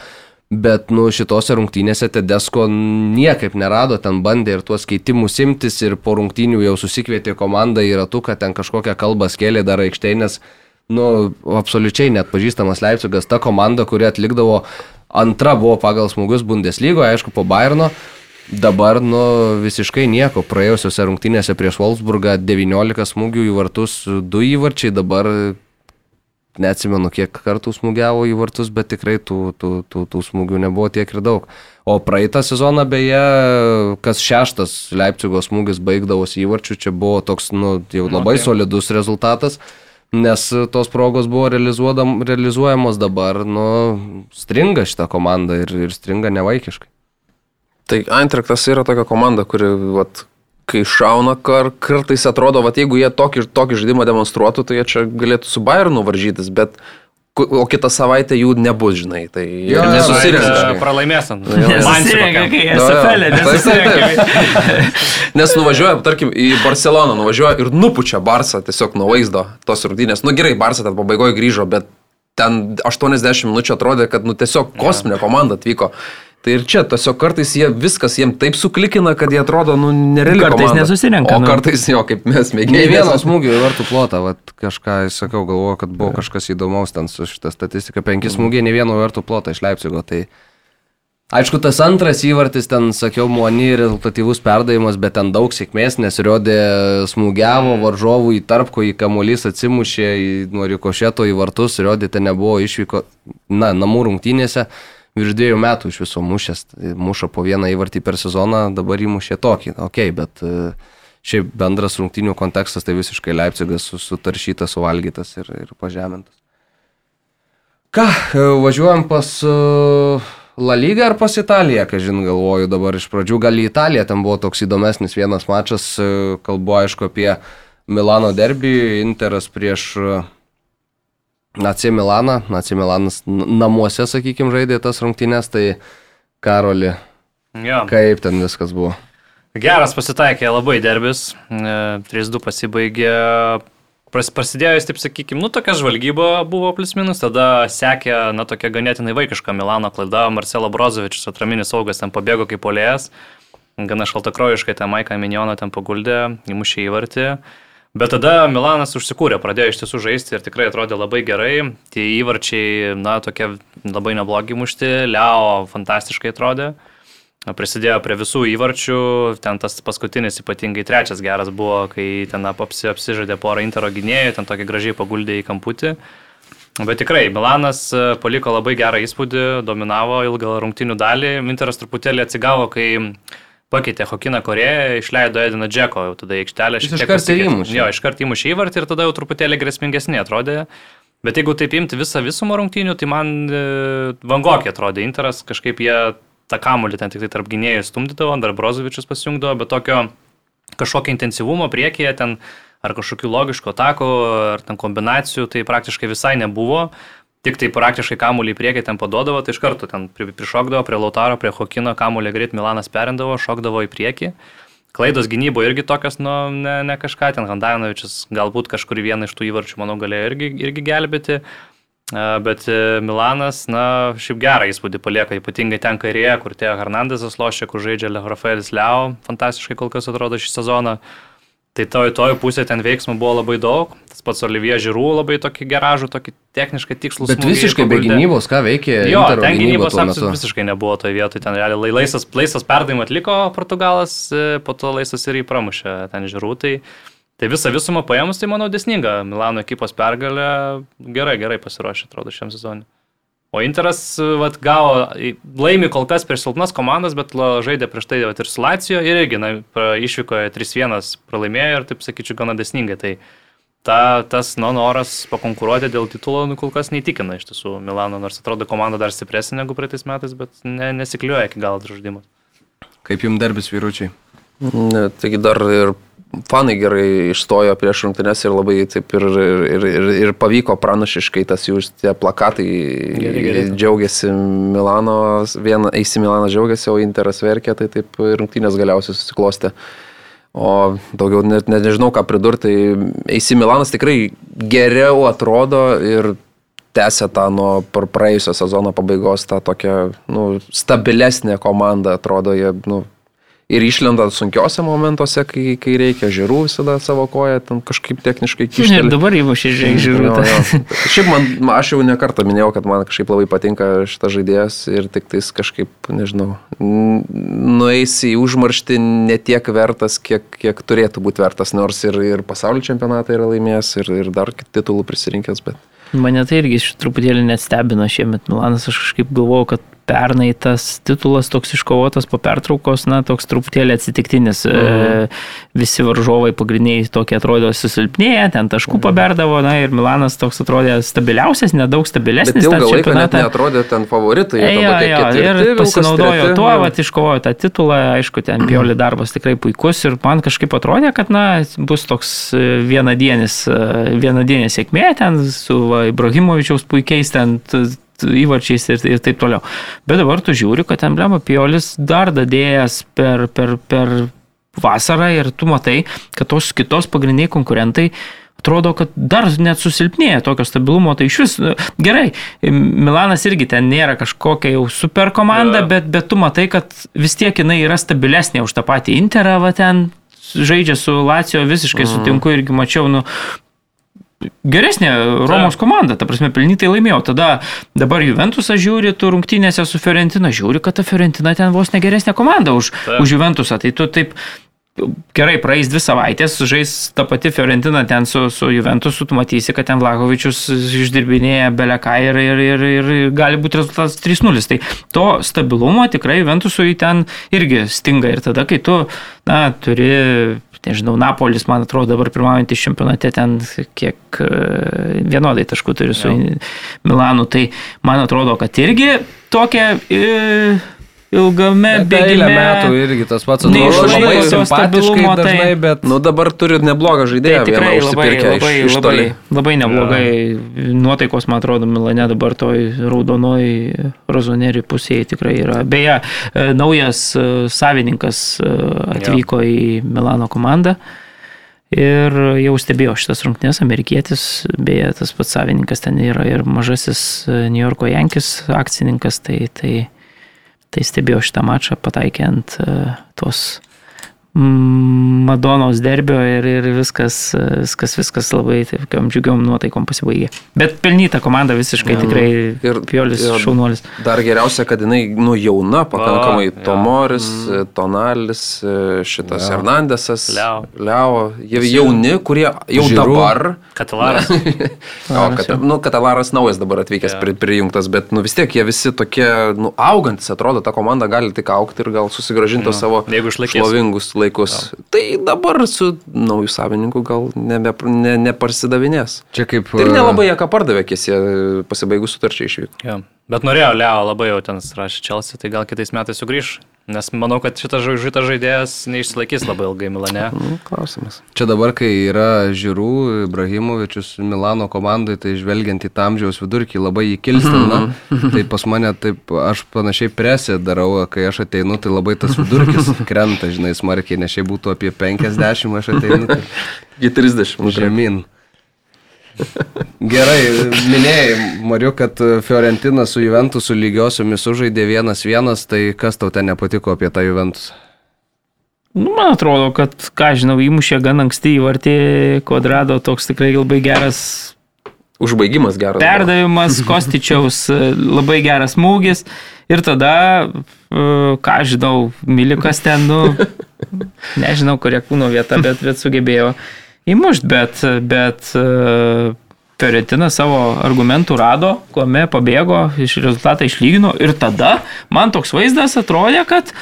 S1: Bet, nu, šitose rungtynėse Tedesko niekaip nerado, ten bandė ir tuos keitimus imtis ir po rungtynių jau susikvietė komandą į ratuką, ten kažkokią kalbą skėlė dar aikšteinės. Nu, absoliučiai net pažįstamas Leipzigas, ta komanda, kuri atlikdavo Antra buvo pagal smūgius Bundeslygoje, aišku, po Bayerno. Dabar, nu, visiškai nieko. Praėjusiose rungtynėse prieš Wolfsburgą 19 smūgių į vartus, 2 įvarčiai, dabar neatsimenu, kiek kartų smūgiavo į vartus, bet tikrai tų, tų, tų, tų smūgių nebuvo tiek ir daug. O praeitą sezoną beje, kas šeštas Leipzigo smūgis baigdavosi įvarčių, čia buvo toks, nu, jau labai okay. solidus rezultatas nes tos progos buvo realizuojamos dabar, nu, stringa šitą komandą ir, ir stringa nevaikiškai.
S2: Tai Eintraktas yra tokia komanda, kuri, vat, kai šauna, kar, kartais atrodo, vat, jeigu jie tokį, tokį žaidimą demonstruotų, tai jie čia galėtų su Bayernu varžytis, bet o kitą savaitę jų nebus, žinai, tai
S3: jo, nesusirenka. Pralaimės ant
S4: Nesusirenka, kai SFL, nesusirenka.
S2: Nes nuvažiuoja, tarkim, į Barceloną, nuvažiuoja ir nupučia Barsą tiesiog nuo vaizdo tos rungtynės. Nu gerai, Barsą ten pabaigoje grįžo, bet ten 80 minučių atrodė, kad nu, tiesiog kosminė komanda atvyko. Tai ir čia tiesiog kartais jie viskas jiems taip suklikina, kad jie atrodo, nu, nerealiai.
S4: Kartais komanda. nesusirenka.
S2: O nu. kartais jo, kaip mes mėginame.
S1: Ne vieno smūgio į vartų plotą, vat, kažką, sakau, galvoju, kad buvo kažkas įdomaus ten su šitą statistiką. Penki smūgiai, ne vieno vartų plotą iš Leipzigo. Tai... Aišku, tas antras įvartis ten, sakiau, Moni rezultatyvus perdavimas, bet ten daug sėkmės, nes rodė smūgiavo varžovų į tarpko, į kamuolys atsimušė, į nuo rikošėto į vartus, rodė, ten nebuvo išvyko, na, namų rungtynėse virš dviejų metų iš viso mušęs, muša po vieną įvartį per sezoną, dabar įmušė tokį, ok, bet e, šiaip bendras rungtinių kontekstas tai visiškai Leipzigas sutaršytas, suvalgytas ir, ir pažemintas. Ką, e, važiuojam pas uh, La Liga ar pas Italiją, ką žin, galvoju dabar iš pradžių, gal į Italiją, ten buvo toks įdomesnis vienas mačas, kalbu aišku apie Milano derbį, Interas prieš AC Milaną, AC Milanas namuose, sakykime, žaidė tas rungtynės, tai Karoli, ja. kaip ten viskas buvo?
S3: Geras pasitaikė labai derbis, 3-2 pasibaigė, Pras, prasidėjo jis, taip sakykime, nu tokia žvalgyba buvo plus minus, tada sekė, na tokia ganėtinai vaikiška Milano klaida, Marcelo Brozovičius, atraminis saugas, ten pabėgo kaip polėjas, gana šaltakrojiškai ten Maiką Minioną ten paguldė, įmušė įvartį. Bet tada Milanas užsikūrė, pradėjo iš tiesų žaisti ir tikrai atrodė labai gerai. Tie įvarčiai, na, tokie labai neblogi mušti, Leo fantastiškai atrodė prisidėjo prie visų įvarčių, ten tas paskutinis ypatingai trečias geras buvo, kai ten apsi, apsižaidė porą intero gynėjų, ten tokį gražiai paguldė į kamputį. Bet tikrai, Milanas e, paliko labai gerą įspūdį, dominavo ilgą rungtinių dalį, Interas truputėlį atsigavo, kai pakeitė Hokiną Korėją, išleido Ediną Džeko, jau tada aikštelę
S1: šiek tiek įmušė.
S3: Jo, iškart įmušė įvartį ir tada jau truputėlį grėsmingesnė atrodė. Bet jeigu taip imti visą visumą rungtinių, tai man e, vangokė atrodė Interas, kažkaip jie tą kamuolį ten tik tai tarp gynėjų stumdydavo, dar Brozovičius pasijungdavo, bet tokio kažkokio intensyvumo priekyje ten ar kažkokių logiškų atakų, ar ten kombinacijų, tai praktiškai visai nebuvo. Tik tai praktiškai kamuolį į priekį ten padodavo, tai iš karto ten prišokdavo prie Lautaro, prie Hokino, kamuolį greit Milanas perindavo, šokdavo į priekį. Klaidos gynybo irgi tokios, nu, ne, ne kažką, ten Handanovičius galbūt kažkurį vieną iš tų įvarčių, manau, galėjo irgi, irgi gelbėti. Bet e, Milanas, na, šiaip gerą įspūdį palieka, ypatingai ten kairėje, kur tie Hernandezas lošia, kur žaidžia Rafaelis Leo, fantastiškai kol kas atrodo šį sezoną. Tai toj, toj pusė ten veiksmų buvo labai daug. Tas pats Olivier Žirų labai tokį geražų, tokį techniškai tikslų.
S1: Bet visiškai be gynybos, ką veikė?
S3: Jo, ten gynybos visiškai nebuvo toje vietoje. Ten realiai laisvas, laisvas perdavimą atliko Portugalas, e, po to laisvas ir įpramušė ten Žirų. Tai Tai visą visumą paėmus, tai manau desninga. Milano ekipos pergalė gerai, gerai pasiruošė, atrodo, šiam sezonui. O Interas vat, gavo, laimi kol kas prieš silpnas komandas, bet žaidė prieš tai vat, ir su Lacijo ir irgi na, išvykoje 3-1 pralaimėjo ir taip sakyčiau gana desningai. Tai ta, tas nu, noras pakonkuruoti dėl titulo nu, kol kas neįtikina iš tiesų Milano, nors atrodo komanda dar stipresnė negu praeitais metais, bet ne, nesikliuoja iki galo žaidimas.
S1: Kaip jums darbis vyručiai?
S2: Ne, taigi dar ir fanai gerai išstojo prieš rungtynes ir labai taip ir, ir, ir, ir pavyko pranašiškai tas jų tie plakatai. Gerai, gerai. Džiaugiasi Milano, viena eisi Milanas džiaugiasi, o Interas verkė, tai taip rungtynės galiausiai susiklostė. O daugiau net, net nežinau, ką pridurti. Eisi Milanas tikrai geriau atrodo ir tęsia tą nuo praėjusio sezono pabaigos tą tokią nu, stabilesnę komandą, atrodo, jie nu, ir išlenda sunkiose momentuose, kai, kai reikia žiūrų visada savo koją, ten kažkaip techniškai kišti.
S4: Ir dabar įmušė žiūrų.
S2: Šiaip man, aš jau nekartą minėjau, kad man kažkaip labai patinka šitas žaidėjas ir tik tais kažkaip, nežinau, nueis į užmarštį netiek vertas, kiek, kiek turėtų būti vertas, nors ir, ir pasaulio čempionatą yra laimėjęs ir, ir dar titulų prisirinkęs, bet...
S4: Mane tai irgi truputėlį net stebino šiemet Milanas, aš kažkaip galvojau, kad pernai tas titulas toks iškovotas po pertraukos, na, toks truputėlį atsitiktinis. Mhm. E, visi varžovai pagrindiniai tokie atrodo susilpnėję, ten taškų mhm. paberdavo, na ir Milanas toks atrodė stabiliausias, nedaug stabilesnis. Bet
S2: ilgą laiką net neatrodė ten favoritai.
S4: E, jo, jo, ketvirti, ir pasinaudojo tuo, va, iškovojo tą titulą, aišku, ten mhm. Pioli darbas tikrai puikus ir man kažkaip atrodė, kad, na, bus toks e, vienadienis, e, vienadienė sėkmė ten su va, Ibrahimovičiaus puikiais ten įvarčiais ir, ir taip toliau. Bet dabar tu žiūri, kad emblema Piolis dar dadėjęs per, per, per vasarą ir tu matai, kad tos kitos pagrindiniai konkurentai atrodo, kad dar net susilpnėja tokio stabilumo, tai iš vis nu, gerai, Milanas irgi ten nėra kažkokia jau super komanda, ja. bet, bet tu matai, kad vis tiek jinai yra stabilesnė už tą patį Interą, va ten žaidžia su Lacijo, visiškai mm. sutinku irgi mačiau, nu, geresnė Romos Ta. komanda, ta prasme, pelnytai laimėjo. Tada dabar Juventusą žiūri, tu rungtynėse su Fiorentina žiūri, kad ta Fiorentina ten vos negeresnė komanda už, Ta. už Juventusą. Tai tu taip gerai, praeis dvi savaitės, žais ta pati Fiorentina ten su, su Juventusu, tu matysi, kad ten Vlahovičius išdirbinėja beleką ir, ir, ir, ir gali būti rezultatas 3-0. Tai to stabilumo tikrai Juventusui ten irgi stinga ir tada, kai tu, na, turi nežinau, Napolis, man atrodo, dabar pirmaujantys čempionate ten kiek e, vienodai taškų turi su Jau. Milanu, tai man atrodo, kad irgi tokia... E, ilgame bėgime.
S1: metų irgi tas pats atrodo labai simpatiškai dažnai,
S2: tai, bet... Nu dabar turi neblogą žaidėją.
S4: Tai tikrai labai, labai, iš, iš labai, labai neblogai. Ja. Nuotaikos, man atrodo, Milane dabar toj raudonoji rozoneri pusėje tikrai yra. Beje, e, naujas e, savininkas e, atvyko ja. į Milano komandą. Ir jau stebėjau šitas rungtynės, amerikietis, beje, tas pats savininkas ten yra ir mažasis New Yorko Jankis akcininkas, tai, tai Tai stebėjau šitą mačą, pataikė ant uh, tos Madonos derbio ir, ir viskas, viskas, viskas labai tokiam džiugiom nuotaikom pasibaigė. Bet pelnyta komanda visiškai ja, tikrai ir Piolis ir šaunuolis.
S2: Dar geriausia, kad jinai nu, jauna, pakankamai ja, Tomoris, ja. Mm. Tonalis, šitas ja. Hernandesas, Leo. Leo. Jie jauni, kurie jau Žiūrų. dabar.
S3: Katalaras.
S2: o, kat, nu, Katalaras naujas dabar atvykęs ja. pri, prijungtas, bet nu, vis tiek jie visi tokie nu, augantis, atrodo, ta komanda gali tik aukti ir gal susigražinti ja. savo šlovingus laikus laikus. Ja. Tai dabar su naujų savininku gal nebe, ne, neparsidavinės.
S1: Čia kaip...
S2: Ir nelabai jie ką pardavė, kies jie pasibaigus sutarčiai išvyko.
S3: Ja. Bet norėjo Leo labai jau ten rašė Čelsi, tai gal kitais metais sugrįž. Nes manau, kad šitas šitas žaidėjas neišsilaikys labai ilgai Milane.
S2: Mm, klausimas.
S1: Čia dabar, kai yra Žiūrų, Ibrahimovičius Milano komandai, tai žvelgiant į tamžiaus vidurkį labai jį kilstina. -hmm. tai pas mane taip, aš panašiai presę darau, kai aš ateinu, tai labai tas vidurkis krenta, žinai, smarkiai, nes šiai būtų apie 50, aš ateinu. Tai...
S2: Į 30.
S1: Žemyn. Gerai, minėjai, Mariu, kad Fiorentina su Juventusu lygiosiomis sužaidė 1-1, tai kas tau ten nepatiko apie tą Juventus?
S4: Nu, man atrodo, kad, ką žinau, įmušė gan anksti į vartį kvadrado, toks tikrai labai geras.
S2: Užbaigimas geras.
S4: Perdavimas Kostičiaus, labai geras smūgis. Ir tada, e, ką žinau, Milikas ten, nu, nežinau, kuria kūno vieta, bet, bet sugebėjo įmušt, bet, bet Fiorentina savo argumentų rado, kuome pabėgo, iš rezultatą išlygino ir tada man toks vaizdas atrodė, kad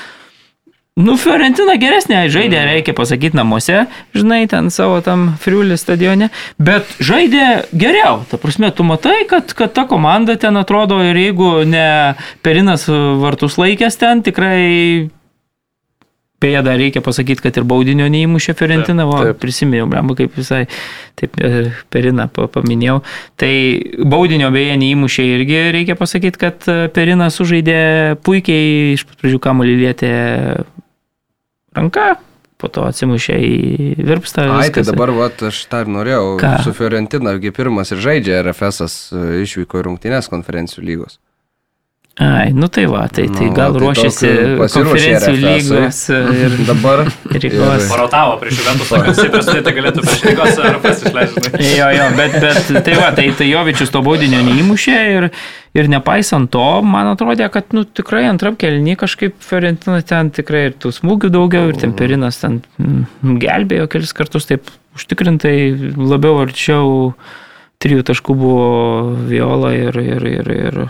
S4: Nu, Fiorentina geresnė žaidė, reikia pasakyti namuose, žinai, ten savo tam Friulį stadione, bet žaidė geriau. Ta prasme, tu matai, kad, kad ta komanda ten atrodo ir jeigu ne Perinas vartus laikęs ten, tikrai Beje, dar reikia pasakyti, kad ir baudinio neįmušė Fiorentina, o prisiminiau, blemba, kaip visai taip e, Perina paminėjau. Tai baudinio beje neįmušė irgi reikia pasakyti, kad e, Perina sužaidė puikiai, iš pradžių kamuolį lietė ranka, po to atsimušė į virpstą.
S1: Ai, tai dabar, va, aš tą ir norėjau. Ką? Su Fiorentina, pirmas ir žaidžia RFS e, išvyko į rungtynės konferencijų lygos.
S4: Ai, nu tai va, tai, tai nu, gal tai ruošiasi konferencijų lygos ir
S1: dabar
S3: Rygos. Parotavo prieš Juventus, kad tai galėtų prieš Rygos RFS išleisti.
S4: Jo, jo, bet, bet tai va, tai, tai Jovičius to baudinio neįmušė ir, ir nepaisant to, man atrodė, kad nu, tikrai antram kelnį kažkaip Fiorentina ten tikrai ir tų smūgių daugiau ir temperinas ten mm, gelbėjo kelis kartus taip užtikrintai labiau arčiau trijų taškų buvo Viola ir, ir, ir, ir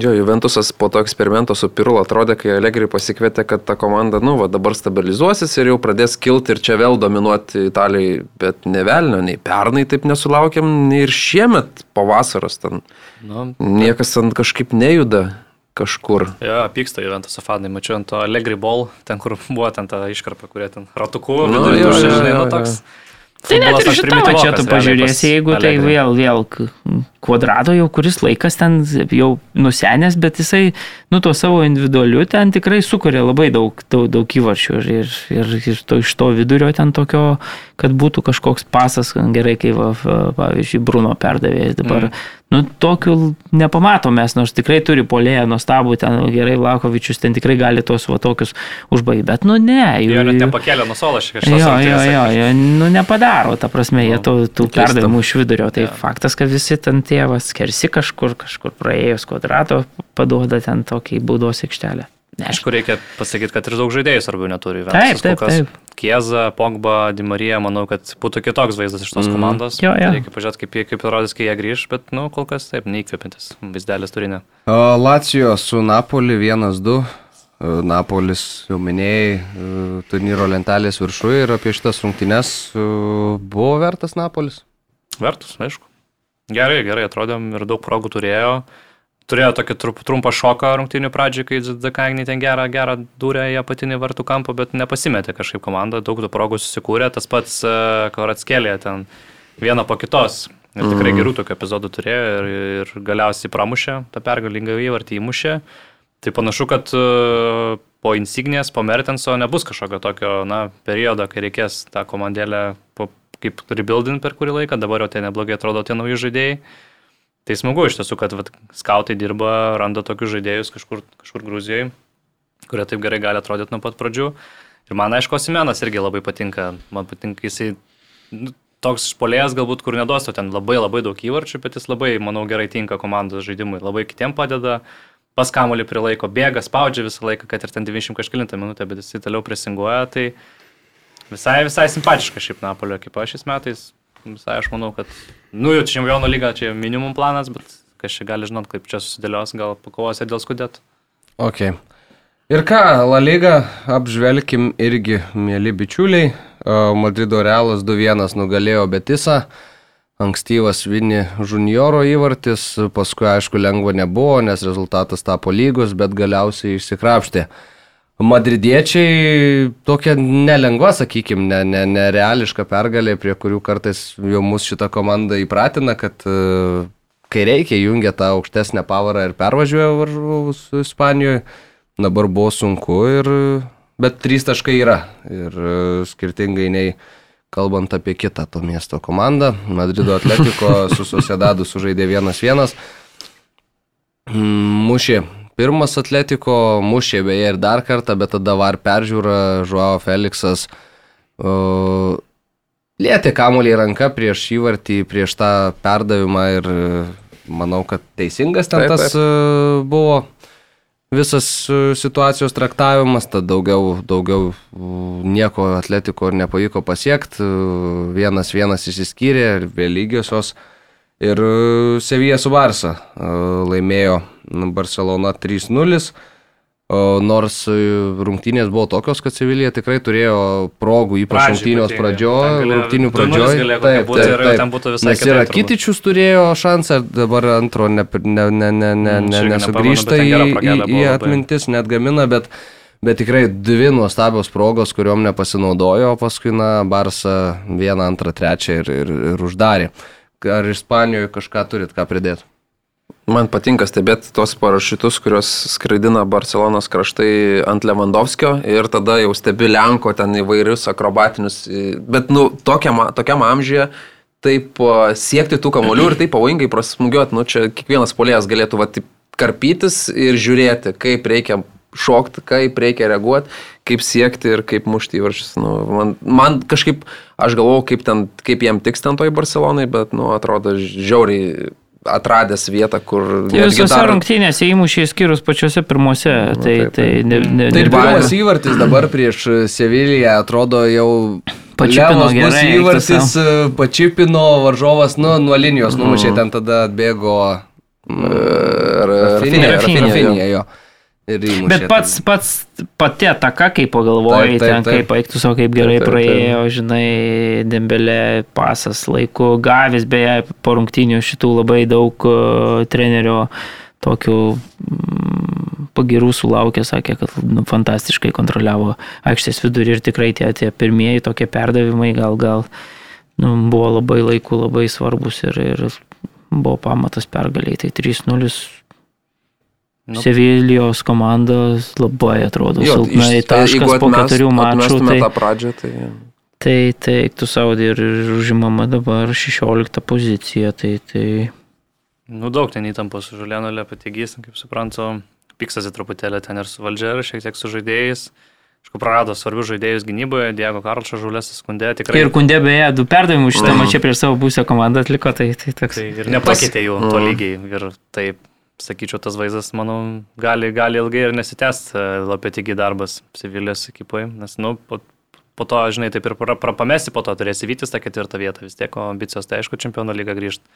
S2: Jo, Juventusas po to eksperimento su Pirlo atrodė, kai Allegri pasikvietė, kad ta komanda, nu, va, dabar stabilizuosis ir jau pradės kilti ir čia vėl dominuoti Italijai, bet ne velnio, nei pernai taip nesulaukėm, nei ir šiemet po vasaros ten. Nu, Niekas ten kažkaip nejuda kažkur.
S3: Jo, pyksta Juventus fanai, mačiau ant to Allegri ball, ten kur buvo ten ta iškarpa, kurie ten ratuku, nu, jo, žinai, nu toks.
S4: Tai net ir šitą čia tu pažiūrėsi, jeigu tai vėl, vėl kvadrato jau kuris laikas ten jau nusenęs, bet jisai, nu, to savo individualiu ten tikrai sukuria labai daug, daug, daug įvarčių ir, ir, ir, ir to, iš to vidurio ten tokio, kad būtų kažkoks pasas, gerai, kai, va, pavyzdžiui, Bruno perdavėjas dabar. Mm. Nu, tokių nepamatom mes, nors tikrai turi polėje nuostabų, ten gerai Vlakovičius, ten tikrai gali tos va tokius užbaigti, bet nu ne.
S3: Jų net nepakelia nuo solo tiek.
S4: Jo, jo, jo, jo, nu nepadaro, ta prasme, jie tų, tų perdavimų iš vidurio. Tai ja. faktas, kad visi ten tėvas kersi kažkur, kažkur praėjus kvadrato, paduoda ten tokį baudos aikštelę.
S3: Aišku, reikia pasakyti, kad ir daug žaidėjų svarbių neturi.
S4: Taip, taip, taip.
S3: Kieza, Pogba, Dimarija, manau, kad būtų kitoks vaizdas iš tos mm. komandos.
S4: Jo, jo.
S3: Reikia pažiūrėti, kaip, kaip įrodys, kai jie grįž, bet, nu, kol kas taip, neįkvėpintis vaizdelis turinė.
S1: Lacijo su Napoli 1-2. Napolis, jau minėjai, turnyro lentelės viršuje ir apie šitas rungtynes buvo vertas Napolis?
S3: Vertas, aišku. Gerai, gerai atrodėm ir daug progų turėjo turėjo tokį trumpą šoką rungtynių pradžią, kai Dakagnį ten gerą, gerą dūrė į apatinį vartų kampą, bet nepasimetė kažkaip komanda, daug tų progų susikūrė, tas pats e, Karatskėlė ten vieną po kitos. Ir tikrai mm. gerų tokių epizodų turėjo ir, ir galiausiai pramušė, tą pergalingą įvartį įmušė. Tai panašu, kad uh, po Insignės, po Mertenso nebus kažkokio tokio na, periodo, kai reikės tą komandėlę po, kaip rebuilding per kurį laiką, dabar jau tai neblogai atrodo tie nauji žaidėjai. Tai smagu iš tiesų, kad vat, skautai dirba, randa tokius žaidėjus kažkur, kažkur Gruzijoje, kurie taip gerai gali atrodyti nuo pat pradžių. Ir man aišku, Simenas irgi labai patinka. Man patinka jisai nu, toks polėjas galbūt, kur neduos ten labai labai daug įvarčių, bet jis labai, manau, gerai tinka komandos žaidimui. Labai kitiem padeda, pas kamolį prilaiko, bėga, spaudžia visą laiką, kad ir ten 90 kažkilintą minutę, bet jisai toliau presinguoja. Tai visai, visai simpatiška šiaip Napolio ekipa šiais metais visai aš manau, kad, nu, jau čempionų lyga čia minimum planas, bet kas čia gali žinot, kaip čia susidėlios, gal pakovose dėl skudėtų.
S1: Ok. Ir ką, La Liga apžvelkim irgi, mėly bičiuliai. Madrido Realas 2-1 nugalėjo Betisą. Ankstyvas Vini junioro įvartis, paskui aišku lengva nebuvo, nes rezultatas tapo lygus, bet galiausiai išsikrapštė. Madridiečiai tokia nelengva, sakykime, ne, ne, nereališka pergalė, prie kurių kartais jau mus šitą komandą įpratina, kad uh, kai reikia, jungia tą aukštesnę pavarą ir pervažiuoja varžovus Ispanijoje. Dabar buvo sunku, ir, bet trys taškai yra. Ir uh, skirtingai nei kalbant apie kitą to miesto komandą, Madrido Atletiko su Sociedadu sužaidė 1-1. Mušė Pirmas atletiko mušė beje ir dar kartą, bet tada var peržiūra, Žuavo Felixas uh, lietė kamuolį ranką prieš įvartį, prieš tą perdavimą ir manau, kad teisingas ten taip, tas taip. buvo visas situacijos traktavimas, tad daugiau, daugiau nieko atletiko ir nepavyko pasiekti, vienas vienas įsiskyrė ir vėl lygiosios. Ir Sevija su Barsa laimėjo Barcelona 3-0. Nors rungtynės buvo tokios, kad Sevilija tikrai turėjo progų, ypač rungtynės pradžioje, rungtynių pradžioje.
S3: Taip, taip, taip. Būtų visai.
S1: Nes ir Akitičius turėjo šansą, dabar antro ne, ne, ne, ne, ne, ne, nesugrįžta į, į, į atmintis, net gamina, bet, bet tikrai dvi nuostabios progos, kuriuom nepasinaudojo, o paskui, na, Barsa vieną, antrą, trečią ir, ir, ir uždarė. Ar Ispanijoje kažką turit ką pridėti?
S2: Man patinka stebėti tos parašiutus, kuriuos skraidina Barcelonos kraštai ant Lewandowskio ir tada jau stebi Lenko ten įvairius akrobatinius, bet nu, tokiam, tokiam amžiuje taip siekti tų kamolių ir taip pavojingai prasmugiuoti, nu čia kiekvienas polėjas galėtų va, taip karpytis ir žiūrėti, kaip reikia šokti, kaip reikia reaguoti, kaip siekti ir kaip mušti įvarčius. Nu, man, man kažkaip, aš galvojau, kaip, ten, kaip jiem tiks ten toj Barcelonai, bet, nu, atrodo, žiauriai atradęs vietą, kur...
S4: Visose dar... rungtynėse įmušė skirus pačiuose pirmuose. Nu, tai, taip, tai, ne, ne,
S1: tai pirmas įvartis dabar prieš Seviliją atrodo jau...
S4: Pačiupino gerai.
S1: Įvartis pačiupino varžovas, nu, nuo linijos numušė, mm. ten tada atbėgo...
S2: Rafinė,
S1: Rafinė, Rafinė, jo.
S4: Įmušė, Bet pats, pats pati ataka, kaip pagalvojai, taip, taip, ten kaip aiktų savo, kaip gerai taip, taip, praėjo, taip. žinai, dembelė pasas laiku, gavęs beje po rungtinių šitų labai daug uh, trenerio tokių mm, pagirų sulaukė, sakė, kad nu, fantastiškai kontroliavo aikštės vidurį ir tikrai tie, tie pirmieji tokie perdavimai gal gal nu, buvo labai laiku, labai svarbus ir, ir buvo pamatas pergaliai. Tai 3-0 Nu. Sevilijos komanda labai atrodo jo, silpnai, taškas po keturių mačų.
S2: Tai, tą pradžią, tai...
S4: Tai, tai tu Saudį ir, ir užimama dabar 16 pozicija, tai, tai...
S3: Nu daug ten įtampos su Žuliano Lepatigys, kaip suprantu, piksasi truputėlį ten ir su valdžia, ir šiek tiek su žaidėjais. Aišku, prarado svarbius žaidėjus gynyboje, Diego Karlšas žulės skundė tikrai.
S4: Ir kundė beje, du perdavimus šitą mm. mačią prieš savo būsę komandą atliko, tai, tai toks. Tai
S3: ir nepakeitė jų mm. to lygiai. Ir taip sakyčiau, tas vaizdas, manau, gali, gali ilgai ir nesitęsti e, Lopetigi darbas Sevilijos ekipoje, nes, nu, po, po to, žinai, taip ir prapamesti, po to turėsi vytis tą ketvirtą vietą, vis tiek ambicijos, tai aišku, čempionų lyga grįžti.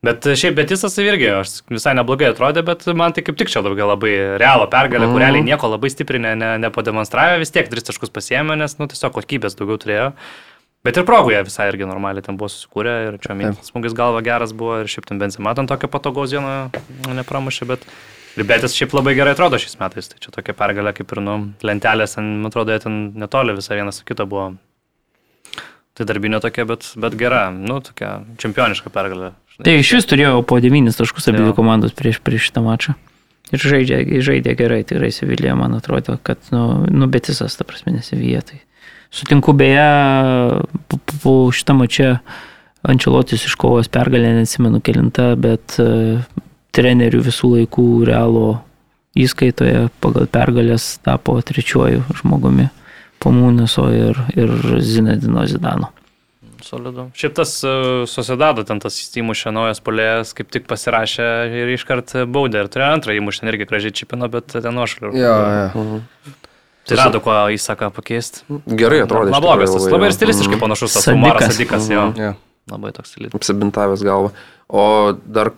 S3: Bet šiaip Betisas irgi, aš visai neblogai atrodė, bet man tai kaip tik čia daugiau labai realo pergalė, mm. kur realiai nieko labai stipriai ne, ne, nepademonstravė, vis tiek tris taškus pasiemė, nes, nu, tiesiog kokybės daugiau turėjo. Bet ir progoje visai irgi normaliai ten buvo susikūrę ir čia mėnesį smūgis galva geras buvo ir šiaip ten benzin matant tokio patogaus dieną nepramušė, bet Libetis šiaip labai gerai atrodo šiais metais, tai čia tokia pergalė kaip ir, nu, lentelės, man atrodo, jie ten netoli visą vieną su kita buvo. Tai darbinė tokia, bet, bet gera, nu, tokia čempioniška pergalė.
S4: Tai iš vis turėjo po 9 taškus abi komandos prieš, prieš šitą mačą. Ir žaidė, žaidė gerai, tikrai Sevilija, man atrodo, kad, nu, nu betisas, ta prasme, nesivyja. Tai sutinku beje, šitą mačą Ančelotis iškovos pergalę, neatsimenu kelinta, bet uh, trenerių visų laikų realo įskaitoje pagal pergalės tapo trečiuoju žmogumi po Mūneso ir, ir Zinedino Zidano
S3: solidu. Šiaip tas uh, susidado, ten tas įmušė naujas polėjas, kaip tik pasirašė ir iškart baudė. Ir turėjo antrą įmušę, irgi gražiai čipino, bet ten nuošaliu.
S1: Jo, jo. Mhm.
S3: Tai rado, kuo įsaką pakeisti.
S2: Gerai atrodė.
S3: Neblogas, tas labai ir stilistiškai mhm. panašus, tas Umaras Sadikas, jo. Yeah. Labai toks stilistiškas.
S2: Apsibintavęs galva. O dar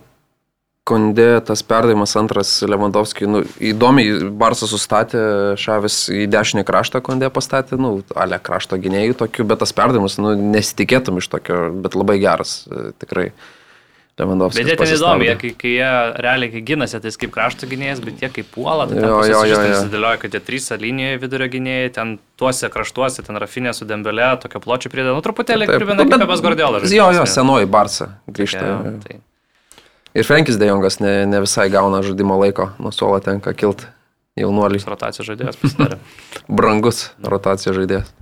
S2: Kondė tas perdavimas antras Lewandowski, nu, įdomiai Barsas sustatė Šavis į dešinį kraštą, Kondė pastatė, nu, ale krašto gynėjų tokių, bet tas perdavimas, nu, nesitikėtum iš tokio, bet labai geras, e, tikrai. Lewandowski.
S3: Bet jie ten įdomu, jie, kai, kai jie realiai kai gynasi, tai kaip krašto gynėjas, bet jie kaip puola, tai jo, jo, jo, jo. susidėlioja, kad jie trys linijoje vidurio gynėjai, ten tuose kraštuose, ten Rafinė su Dembelė, tokio pločio prideda, nu truputėlį primena kaip Pepes Gordėlas.
S2: Jo, jo, senoji Barsa grįžta. Ja, tai. Ir Frankis Dejongas ne, ne visai gauna žaidimo laiko, nuo suolo tenka kilti jaunuoliai.
S3: Rotacijos žaidėjas pasidarė.
S2: Brangus rotacijos žaidėjas.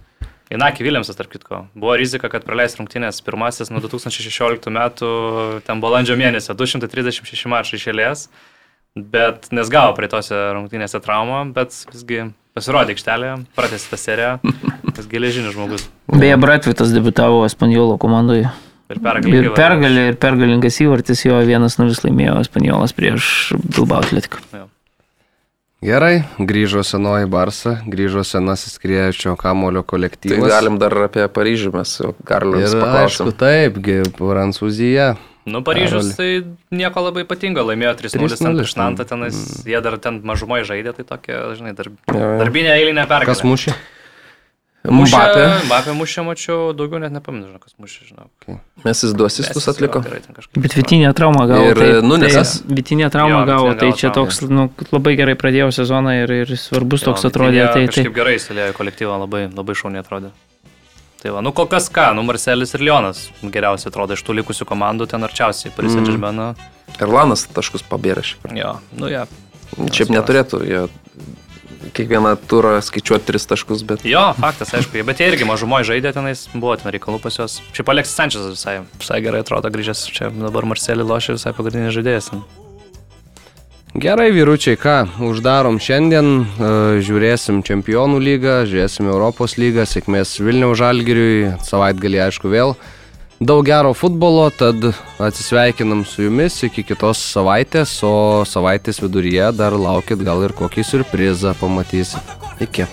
S3: Inaki Viljamsas, tarp kitko. Buvo rizika, kad praleis rungtynės pirmasis nuo 2016 metų, ten balandžio mėnesio, 236 mačai išėlės, bet nes gavo prie tose rungtynėse traumą, bet visgi pasirodė aikštelėje, pratęsė tą seriją, tas geležinis žmogus.
S4: Beje, Bratvitas debitavo Espanjolo komandoje.
S3: Ir pergalė.
S4: Ir pergalė, ir pergalingas įvartis jo 1-0 laimėjo Spaniolas prieš Bilbao atletiką.
S1: Gerai, grįžo senoji Barsa, grįžo senasis Kriečio kamulio kolektyvas.
S2: Tai galim dar apie Paryžių mes su Karlius
S1: paklausim. Aišku, taipgi, Prancūzija.
S3: Nu, Paryžius Karoli. tai nieko labai ypatingo, laimėjo 3-0 ant Išnantą, tenais, mm. jie dar ten mažumoje žaidė, tai tokia, žinai, darb... darbinė eilinė pergalė.
S1: Kas mušė?
S3: Mbappé. Mbappé mušė, mačiau, daugiau net nepamenu, žinau, kas mušė, žinau. Okay.
S2: Mes jis du asistus atliko.
S4: Bet Vitinė trauma gavo.
S2: Ir tai, Nunesas.
S4: Tai, Vitinė trauma jo, gavo, tai čia toks, nu, labai gerai pradėjo sezoną ir, ir svarbus jo, toks atrodė. Tai,
S3: tai gerai įsilėjo kolektyvą, labai, labai šauniai atrodė. Tai va, nu kol kas ką, nu Marcelis ir Lionas geriausiai atrodo iš tų likusių komandų, ten arčiausiai Saint-Germain.
S2: Mm. Ir Lanas taškus pabėrė šiaip.
S3: Jo, nu ja.
S2: Šiaip neturėtų, jie kiekvieną turą skaičiuoti tris taškus, bet...
S3: Jo, faktas, aišku, bet jie irgi mažumoje žaidė tenais, buvo ten reikalų pas juos. Šiaip Aleksis Sančias visai, visai gerai atrodo grįžęs, čia dabar Marcelį lošia visai pagrindinis žaidėjas.
S1: Gerai, vyručiai, ką, uždarom šiandien, e, žiūrėsim Čempionų lygą, žiūrėsim Europos lygą, sėkmės Vilniaus Žalgiriui, savaitgalį aišku vėl daug gero futbolo, tad atsisveikinam su jumis iki kitos savaitės, o savaitės viduryje dar laukit gal ir kokį surprizą pamatysit. Iki.